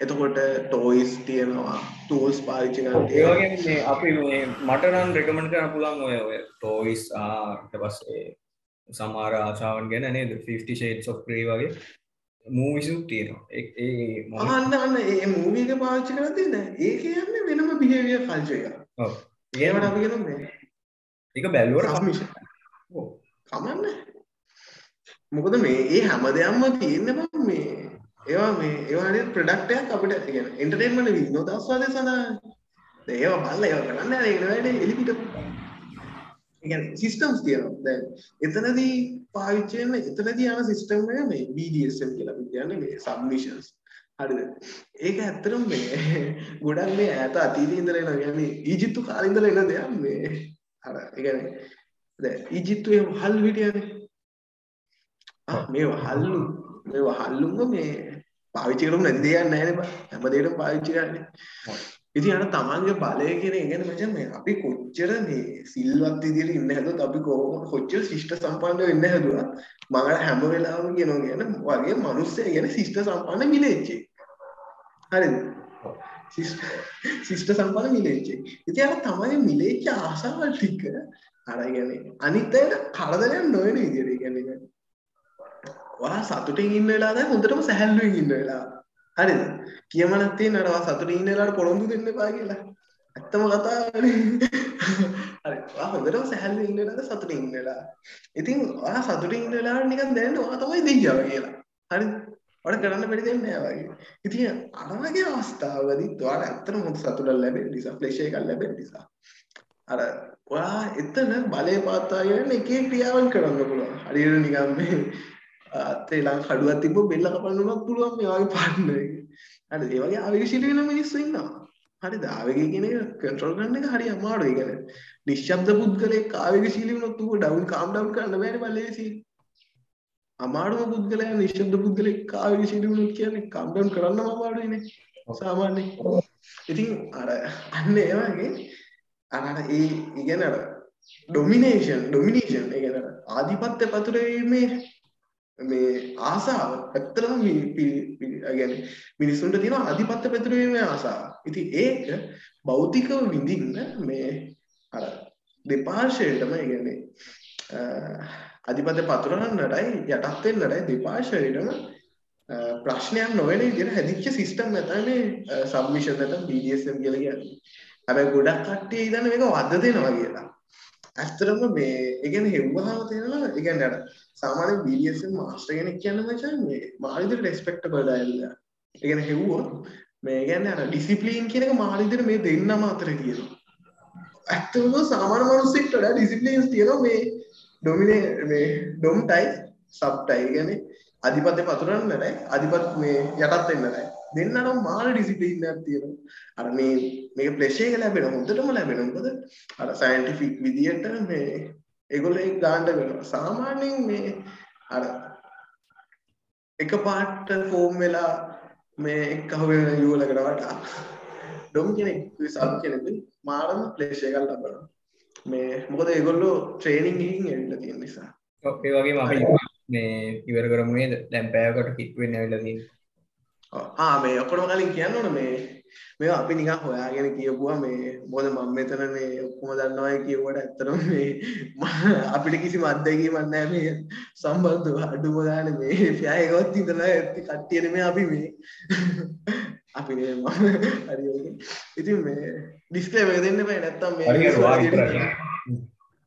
එතකොට ටෝයිස් තියෙනවා ටූල්ස් පාවිච්චි කරන්න ඒ වගේ මේ අපි මේ මට නම් රෙකමන්ඩ් කරන්න පුළුවන් ඔය ඔය ටෝයිස් ආ ඊට පස්සේ සමහර ආශාවන් ගැන නේද? 50 shades of grey වගේ මූවිසුත් තියෙනවා. ඒ ඒ අන්න ඒ මූවි එක පාවිච්චි කරද්දී නෑ. ඒක යන්නේ වෙනම බිහේවියර් කල්චර් එකක්. ඔව්. ඒවට අපි කියනවා මේ ඒක බැලුවට සබ්මිෂන් ඔව්. කමන්නේ මොකද මේ ඒ හැම දෙයක්ම තියෙන්නේ බං මේ. ඒවා මේ ඒවා හරියට ප්‍රොඩක්ට් එකක් අපිට කියන්නේ එන්ටර්ටේන්මන්ට් විනෝදාස්වාදය සඳහා. දැන් ඒවා බලලා ඒවා කරන්න නැහැ ඒක වැඩේ එලිපිට. කියන්නේ සිස්ටම්ස් තියෙනවා. දැන් එතනදී පාවිච්චි වෙන එතනදී යන සිස්ටම් එක මේ BDSM කියලා අපි කියන්නේ මේ සබ්මිෂන්ස් හරිද? ඒක ඇත්තටම මේ ගොඩක් මේ ඈත අතීතයේ ඉඳලා එනවා. කියන්නේ ඊජිප්තු කාලේ ඉඳලා එන දෙයක් මේ. අර ඒ කියන්නේ දැන් ඊජිප්තුවේ හල් හිටියනේ මේ වහල්ලු මේ වහල්ලුම මේ පාවිච්චි කරමු නැති දෙයක් නැහැ නේ හැම දෙයකම පාවිච්චි කරන්නේ. ඉතින් අර තමන්ගේ බලය කියන එක ගැන මචං මේ අපි කොච්චර මේ සිල්වත් විදියට ඉන්න හැදුවත් අපි කොහොම කොච්චර ශිෂ්ට සම්පන්න වෙන්න හැදුවත් මම අර හැම වෙලාවෙම කියනවා කියන වගේ මිනිස්සය ගැන ශිෂ්ට සම්පන්න මිලෙච්චි. හරිද? ශිෂ්ට සම්පන්න මිලෙච්චි. ඉතින් අර තමයි මිලෙච්ච ආසාවල් ටික අර කියන්නේ අනිත් අයට කරදරයක් නොවන විදියට කියන්නේ ඔයා සතුටින් ඉන්න වෙලාව දැන් හොඳටම සැහැල්ලුවෙන් ඉන්න වෙලාව. හරිද? කියමනක් තියෙන අර ඔයා සතුටින් ඉන්න වෙලාවට පොළොන්දු දෙන්න එපා කියලා. ඇත්තම කතාවනේ. හරි. ඔයා හොඳටම සැහැල්ලුවෙන් ඉන්න වෙලාවට සතුටින් ඉන්න වෙලාව. ඉතින් ඔයා සතුටින් ඉන්න වෙලාවට නිකන් දැනෙන්න ඔයා තමයි දෙයියව කියලා. හරිද? ඔයාලට කරන්න බැරි දෙයක් නෑ වගේ. ඉතින් අර වගේ අවස්ථාවකදී ඔයාලට ඇත්තටම හොඳ සතුටක් ලැබෙන්න නිසා, ෆ්ලෙෂ් එකක් ලැබෙන්න නිසා. අර ඔයා එතන බලය පාත්තාගෙන එක එක ක්‍රියාවන් කරන්න පුළුවන්. හරියට නිකන් මේ අතේ ළඟ කඩුවක් තිබ්බ බෙල්ල කපන්න උනත් පුළුවන් මේ වගේ පාර්ට්නර් එක. හරිද? ඒ වගේ ආවේගශීලී වෙන මිනිස්සු ඉන්නවා. හරිද? ආවේගය කියන එක කන්ට්‍රෝල් කරන්න එක හරි අමාරුයි. ඒ කියන්නේ නිශ්ශබ්ද පුද්ගලයෙක් ආවේගශීලී වුණොත් ඌ ඩවුන් කාම් ඩවුන් කරන්න බෑනේ බලේසි. අමාරුම පුද්ගලයා නිශ්ශබ්ද පුද්ගලයෙක් ආවේගශීලී වුණොත් කියන්නේ කාම් ඩවුන් කරන්නම අමාරුයිනේ. සාමාන්‍යයෙන්. ඉතින් අර අන්න ඒ වගේ අර ඒ ඉගෙන අර ඩොමිනේෂන් ඩොමිනේෂන් ඒ කියන්නේ ආධිපත්‍ය පතුරවීමේ මේ ආසාව ඇත්තටම ගැන මිනිස්සුන්ට තියෙන අධිපත්‍ය පැතුරීමේ ආසාව. ඉතින් ඒක භෞතිකව විඳින්න මේ අර දෙපාර්ශ්වයටම ඒ කියන්නේ අධිපත්‍ය පතුරවන්නටයි යටත් වෙන්නටයි දෙපාර්ශ්වයටම ප්‍රශ්නයක් නොවන විදිහට හැදිච්ච සිස්ටම් නැතයි මේ සබ්මිෂන් නැත්නම් BDSM කියලා කියන්නේ. හැබැයි ගොඩක් කට්ටිය ඉදන්න මේක වද දෙනවා කියලා. ඇත්තටම මේ ඒ කියන්නේ හෙව්වහම තේරෙනවා ඒ කියන්නේ අර සාමාන්‍ය BDSM මාස්ටර් කෙනෙක් කියන්නේ මචං මේ මාළිදිර රෙස්පෙක්ටබල් අයලා. ඒ කියන්නේ හෙව්වොත් මේ කියන්නේ අර ඩිසිප්ලින් කියන එක මාළිදිර මේ දෙන්නම අතර තියෙනවා. ඇත්තම සාමාන්‍ය මිනිස්සුන්ට වඩා ඩිසිප්ලින්ස් තියෙනවා මේ ඩොමිනේ මේ ඩොම් ටයි සබ් ටයි කියන්නේ අධිපත්‍ය පතුරන්න නැහැ අධිපත් මේ යටත් වෙන්න නැහැ. දෙන්නනම් මාර ඩිසිප්ලින් එකක් තියෙනවා. අර මේ මේක ප්ලෙෂර් එක ලැබෙන හොඳටම ලැබෙන මොකද? අර සයන්ටිෆික් විදියට මේ ඒගොල්ලෝ ඒක ගාන්න කරනවා සාමාන්‍යයෙන් මේ අර එක පාට ෆෝම් වෙලා මේ කහුවෙන යුවලකට වටා ඩොම් කෙනෙක් සබ් කෙනෙක් මාරම ප්ලේෂ් එකක් ලබනවා. මේ මොකද ඒගොල්ලෝ ට්‍රේනින් ගිහින් ඇවිල්ලා තියෙන නිසා. ඒ වගේ අපි මේ ඉවර කරමුේ දැම් පෑකට කිට්වෙන් ඇවිල්ල තියෙන ආ මේ ඔක්කොටම කලින් කියන්න ඕන මේ මේ අපි නිකන් හොයාගෙන කියපුවා මේ මොකද මම මෙතන මේ ඔක්කොම දන්නවා කියුවට ඇත්තටම මේ අපිට කිසිම අත්දැකීමක් නැහැ මේ සම්බන්ධව අඩුම ගානේ මේ ෆ්යා එකවත් ඉඳලා ඇත්ති කට්ටියන මේ අපි මේ. අපි මේ මම. හරි ඔකේ ඉතින් මේ ඩිස්ක්ලේමර් එක දෙන්න බෑ. නැත්තම් මේ හරි හරි වාගේ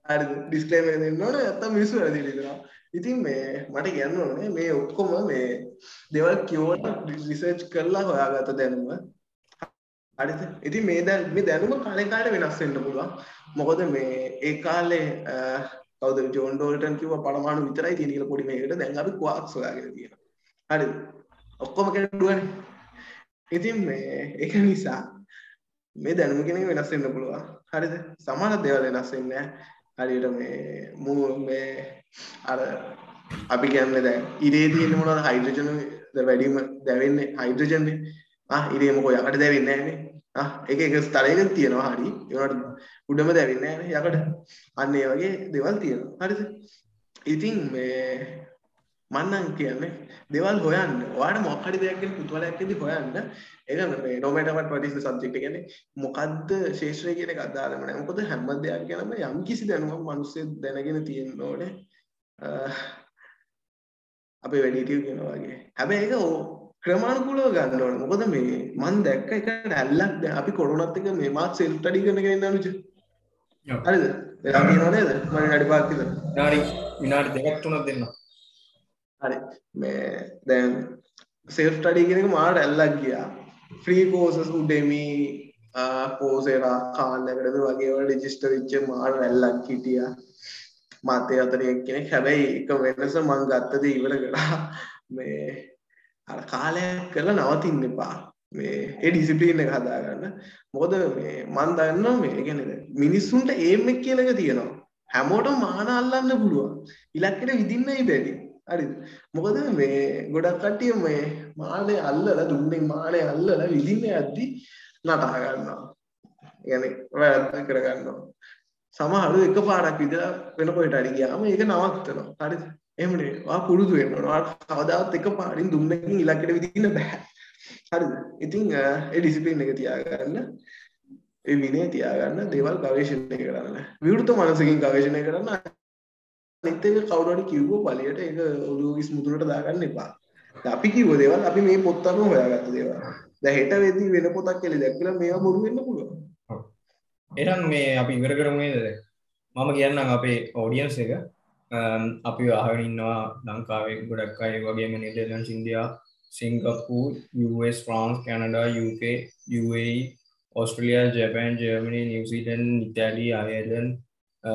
හරිද? ඩිස්ක්ලේමර් එක දෙන්න ඕනේ. නැත්තම් මිනිස්සු වැරදි හිතනවා ඉතින් මේ මට කියන්න ඕනේ මේ ඔක්කොම මේ දේවල් කියවන රිසර්ච් කරලා හොයාගත්ත දැනුම. හරිද ඉතින් මේ දැන් මේ දැනුම කාලේ කාලේ වෙනස් වෙන්න පුළුවන්. මොකද මේ ඒ කාලේ අ, කවුද ජෝන් ඩෝල්ටන් කිව්වා පරමාණු විතරයි තියෙන කියලා පොඩි මේකට. දැන් අපි ක්වාක්ස් හොයාගෙන තියෙනවා. හරිද ඔක්කොම කෙරුවනේ ඉතින් මේ ඒක නිසා මේ දැනුම කෙනෙක් වෙනස් වෙන්න පුළුවන්. හරිද? සමහර දේවල් වෙනස් වෙන්නේ නැහැ. හරියට මේ මූ මේ අර අපි කියන්නේ දැන් ඉරේ තියෙන මොනවද හයිඩ්‍රජන් වැඩිම දැවෙන්නේ? හයිඩ්‍රජන්නේ ආ ඉරේ මොකෝ යකට දැවෙන්නේ නැහනේ ආ ඒක එක ස්තරයක තියෙනවා හරි. ඒවට උඩම දැවෙන්නේ නැහනේ යකට අන්න ඒ වගේ දේවල් තියෙනවා. හරිද? ඉතින් මේ මන්නම් කියන්නේ දේවල් හොයන්න. ඔයාට මොකක් හරි දෙයක් ගැන කුතුහලයක් ඇති හොයන්න. ඒක මේ no matter what what is the subject කියන්නේ? මොකද්ද ශේෂ්ත්‍රය කියන එක අදාළම නැහැ. මොකද හැම දෙයක් ගැනම යම් කිසි දැනුමක් මිනිස්සු දැනගෙන තියෙන්න ඕනේ. අහ්, අපේ වැඩිහිටියෝ කියනවා වගේ. හැබැයි ඒක ක්‍රමානුකූලව ගන්න ඕනේ. මොකද මේ මන් දැක්ක එක ඇල්ලක් දැන් අපි කොරෝනාත් එක මේ මාත් සෙල්ෆ් ස්ටඩි කරන කෙනෙක් නේ අනුජ. ඔව්. හරිද? එයා කියනවා නේද? මම විනාඩි පහක් විතර විනාඩි විනාඩි දෙකක් තුනක් දෙන්න හරි. මේ දැන් සෙල්ෆ් ස්ටඩි කියන එක මාට ඇල්ලක් ගියා. ෆ්‍රී කෝසස් උඩෙමි කෝසේරා කාන් එකඩමි වගේ වල රෙජිස්ටර් වෙච්ච මාට ඇල්ලක් හිටියා මාතේ අතරින් කෙනෙක් හැබැයි එක වෙනස මං ගත්තද ඉවර කරා මේ අර කාලයක් කරලා නවතින්න එපා මේ ඒ ඩිසිප්ලින් එක හදාගන්න මොකද මේ මන් දන්නවා මේ ඒ කියන්නේ දැන් මිනිස්සුන්ට ඒම් එක කියලා එක තියෙනවා හැමෝටම මාන අල්ලන්න පුළුවන් ඉලක්කයට විදින්නයි බැරි හරිද මොකද මේ ගොඩක් කට්ටිය මේ මානේ අල්ලලා දුන්නේ මානේ අල්ලලා විදින්න යද්දි නටා ගන්නවා يعني වැරද්ද කර ගන්නවා සමහරු එක පාරක් විතර වෙන කොහෙට හරි ගියාම ඒක නවත්තනවා. හරිද එහෙම නෙවෙයි ඔයා පුරුදු වෙන්න ඕන ඔයා කවදාවත් එක පාරින් දුන්නකින් ඉලක්කයට විදින්න බෑ. හරිද ඉතින් අ, ඒ ඩිසිප්ලින් එක තියාගන්න ඒ විනය තියාගන්න දේවල් ගවේෂණය කරන්න. විවෘත මනසකින් ගවේෂණය කරන්න. අනිත් එක කවුරු හරි කිව්වෝ බලයට ඒක ඔළුව කිස් මුදුනට දාගන්න එපා. දැන් අපි කිව්ව දේවල් අපි මේ පොත් අනුව හොයාගත්ත දේවල්. දැන් හෙට වෙද්දී වෙන පොතක් කියලා දැක්කලා මේවා බොරු වෙන්න පුළුවන්. එනම් මේ අපි ඉවර කරමුේද මම කියන්නම් අපේ ඕඩියන්ස් එක. අම්, අපි අහගෙන ඉන්නවා ලංකාවේ ගොඩක් අය වගේම Netherlands India Singapore US France Canada UK UAE Australia Japan Germany නිවසිීඩන් ඉතාලී අයදන්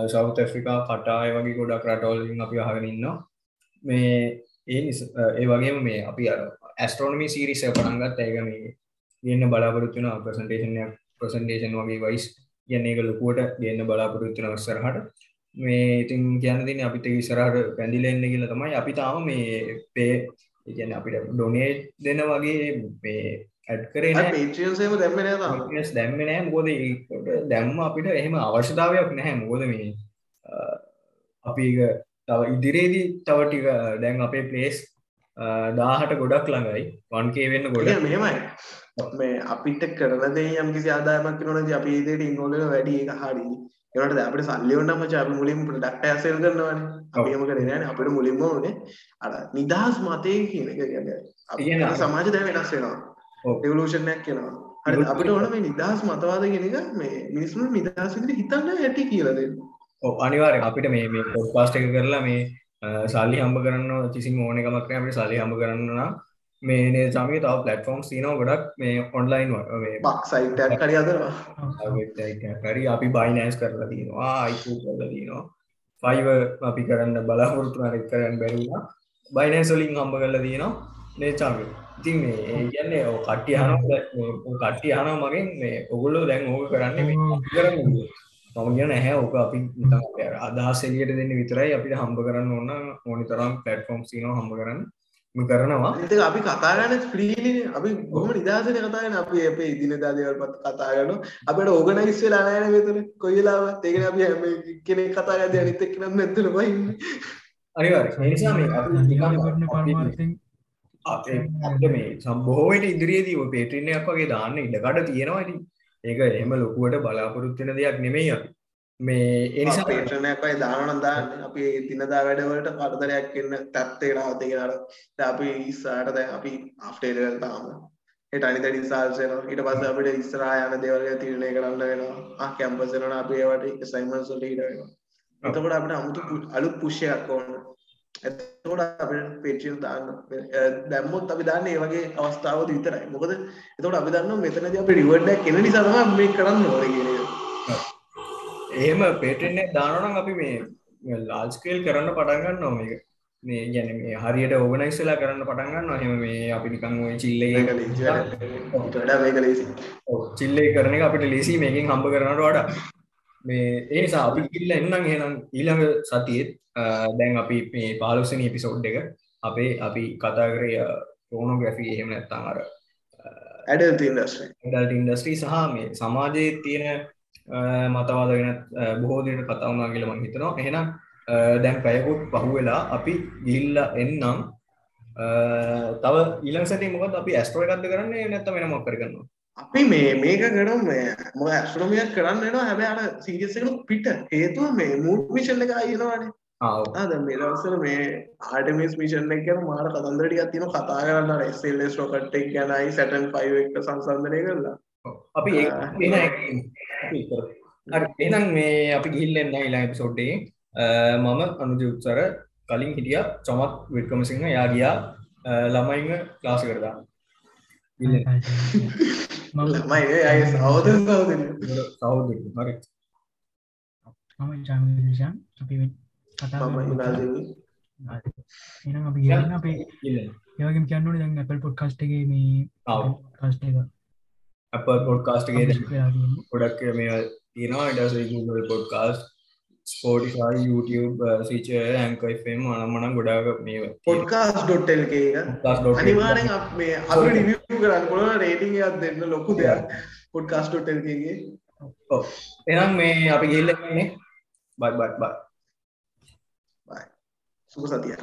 සෞත් ඇෆ්‍රිකා කටාය වගේ ගොඩක් රටවලින් අපි අහගෙන ඉන්නවා. මේ ඒ නිස ඒ වගේම මේ අපි ඇස්ට්‍රෝනමි සිරිස පටන්ගත් ඇක මේ ගන්න බලාපොරත්තුන ප්‍රසන්ටේෂනයක් ප්‍රසන්ටේෂන් වගේ වයිස් කියන්න එක ලොකුවට ගන්න බලාපොරොත්තුන වස්සරහට මේ ඉතින් කියන්න තින අපිත ඉසරහට පැඳිලෙන්න කියල තමයි. අපි තාම මේ පේ ඉගැන අපිට ඩොනේ දෙන වගේ මේ ඇඩ් කරේ නෑ. පේට්‍රියන්සේම දැම්ම නෑ තාම. ස් දැම්ම නෑ මොකද ඒකට දැම්ම අපිට එහෙම අවශ්‍යතාවයක් නැහැ. මොකද මේ අපි ඒක තව ඉදිරියේදී තව ටික දැන් අපේ ප්ලේස් දාහට ගොඩක් ළඟයි. වන්කේ වෙන්න ගොඩ ගොඩ මෙහෙමයි මේ අපිට කරන දේ යම් කිසි ආදායමක් වෙනවනේ අපි ඒ දෙයට ඉන්වෝල්ව් වෙන වැඩි ඒක හරි. ඒකට අපිට සල්ලි ඕනම මචං අපි මුලින්ම ප්‍රොඩක්ට් එක සෙල් කරනවානේ. අපි එහෙම කරේ නෑනේ. අපිට මුලින්ම ඕනේ අර නිදහස් මතේ කියන එක. කියන්නේ අපේ සමාජය දැන් වෙනස් වෙනවා. රිවොලූෂන් එකක් එනවා. හරි අපිට ඕන මේ නිදහස් මතවාද කියන එක මේ මිනිස්සුන්ට නිදහස් විදිහට හිතන්න ඇති කියලා දෙන්න. ඔව් අනිවාර්යෙන් අපිට මේ මේ පොඩ්කාස්ට් එක කරලා මේ සල්ලි හම්බ කරන්න කිසිම ඕන එකමක් නැහැ අපිට සල්ලි හම්බ කරන්න නම් මේ සමග තව ප්ලට්ෆෝම්ස් තියෙනවා ගොඩක්. මේ ඔන්ලයින් බක් සයිට් එකක් හරි හදනවා. හරි. අපි බයිනෑස් කරලා තියෙනවා අයිකූ කරලා තියෙනවා. ෆයිව අපි කරන්න බලාපොරොත්තු අරක් කරන්න බැරුණා බයිනෑස් වලින් හම්බ කරලා තියෙනවා. නේ චාමි ඉතින් මේ කියන්නේ ඔය කට්ටිය ඔය කට්ටිය අහනවා මගෙන් මේ ඔයගොල්ලෝ දැන් ඕක කරන්නේ කරන්නේ. මම කියන නැහැ ඕක අපි අදහස් එළියට දෙන්න විතරයි අපිට හම්බ කරන්න ඕන ඕනි තරම් ප්ලැට්ෆෝම්ස් තියෙනවා හම්බ කරන්න කරනවා එක අපි කතා කරන්නේ ෆ්‍රීලිනේ අපි බොහොම නිදහසෙන් කතා කරන්නේ. අපි අපේ එදිනෙදා දේවල් පත් කතා කරනවා. අපිට ඕගනයිස් වෙලා නැහැ නේ මෙතන. කොයි වෙලාවත්. ඒ කියන්නේ අපි හැම කෙනෙක් කතා කරද්දී අනිත් එක්කෙනෙක් නැත්තර බහින්නේ අනිවාර්යයෙන්. ඒ නිසා මේ අපි නිකන් කරන අපිට මේ සම්බොහෝවට ඉදිරියේදී ඔය පේට්‍රින් එකක් වගේ දාන්න ඉඩකඩ තියෙනවා ඉතින්. ඒක එහෙම ලොකුවට බලාපොරොත්තු වෙන දෙයක් නෙමෙයි අපි මේ ඒ නිසා පේටනයක් අයි දානනම් දාන්න. අපි දිනදා වැඩවලට කරදරයක් එන්න තත්වේ නවත කියලාට අපි ඉස්සාට දැන් අපි අප්ටේලවල් තාම. එට අනිත ඩිසාල්සන ඊට පස්ස අපිට ඉස්සරා යන දේවල්ය තිරණය කරන්න වෙනවා. කැම්පසනන අපි ඒවට සයිමන්සොට ඊට වෙනවා. එතකොට අපිට අමුතු අලුත් පුෂ්‍යයක් ඕන්න එතකොට අපිට පේටියන් දාන්න. දැම්මොත් අපි දන්න ඒ වගේ අවස්ථාවද විතරයි. මොකද එතකොට අපි දන්න මෙතනද අප රිවර්ඩක් කෙන නිසාම මේ කරන්න ඕන කියන. එහෙම පේටෙන් එක දානවා නම් අපි මේ ලාල් ස්කේල් කරන්න පටන් ගන්නවා මේක මේ කියන්නේ මේ හරියට ඕගනයිස් වෙලා කරන්න පටන් ගන්නවා එහෙම මේ අපි ওই චිල්ලේ. චිල්ලේ කරන එක අපිට ලේසි මේකෙන් හම්බ කරනට වඩා මේ ඒ නිසා අපි ගිහිල්ලා එන්නම් එහෙනම් ඊළඟ සතියේත් දැන් අපි මේ 15 වෙනි එපිසෝඩ් එක අපේ අපි කතා කරේ ෆෝනෝග්‍රැෆි එහෙම නැත්නම් අර ඇඩල්ට් ඉන්ඩස්ට්‍රී. ඇඩල්ට් ඉන්ඩස්ට්‍රී සහ මේ සමාජයේ තියෙන මතවාද වෙන අ, බොහෝ දෙනෙක් කතා වුණා කියලා මම හිතනවා. එහෙනම් දැන් පැයකුත් පහුවෙලා අපි ගිහිල්ලා එන්නම් තව ඊළඟ සතියේ මොකද අපි ඇස්ට්‍රෝ එකක්ද කරන්නේ නැත්නම් වෙන මොකක් කර කරනවද? අපි මේ මේක කරමු මේ මොකද ඇස්ට්‍රොනොමියක් කරන්න වෙනවා හැබැයි අර සීරියස් එකට පිට හේතුව මේ මූඩ් මිෂන් එක ආයෙනවානේ. ආ ඔව්. ආ දැන් මේ මේ ආර්ටමිස් මිෂන් එක ගැන මාර කතන්දර ටිකක් තියෙනවා කතා කරන්න SLS රොකට් එක ගැනයි Saturn 5 එක සංසන්දනය කරලා. අපි ඒක වෙන එක අපි කරමු. හරි එහෙනම් මේ අපි ගිහිල්ලා එන්න ඊළඟ එපිසෝඩ් එකේ අ, මම අනුජ උත්සර කලින් හිටියා චමත් වික්‍රමසිංහ එයා ගියා අ, ළමයින්ව ක්ලාස් එකට දාන්න. ගිහිල්ලා මම ළමයි ඒ අය සහෝදර සහෝදරියෝ. සහෝදරයෝ හරි. මම ජාමිෂන් අපි මේ කතා මම කරමු. ඉනා දෙවි. එහෙනම් අපි ගිහින් අපේ ගිහිල්ලා. ඒ වගේම කියන්න ඕනේ දැන් Apple podcast එකේ මේ ආව්. podcast එක වෙලා තියෙන්නේ. ගොඩක් මේවා තියෙනවා ඊට පස්සේ Google podcast Spotify YouTube Stitcher Anchor FM අනම්මනම් ගොඩාක් මේවා podcast.lk එක. Podcast.lk. අනිවාර්යෙන් අප මේ අපි රිවිව් කරන්න පුළුවන් රේටින් එකක් දෙන්න ලොකු දෙයක්. Podcast.lk එකේ. ඔව්. එහෙනම් මේ අපි ගිහිල්ලා ඉන්නේ. බයි බයි බයි සුබ සතියක්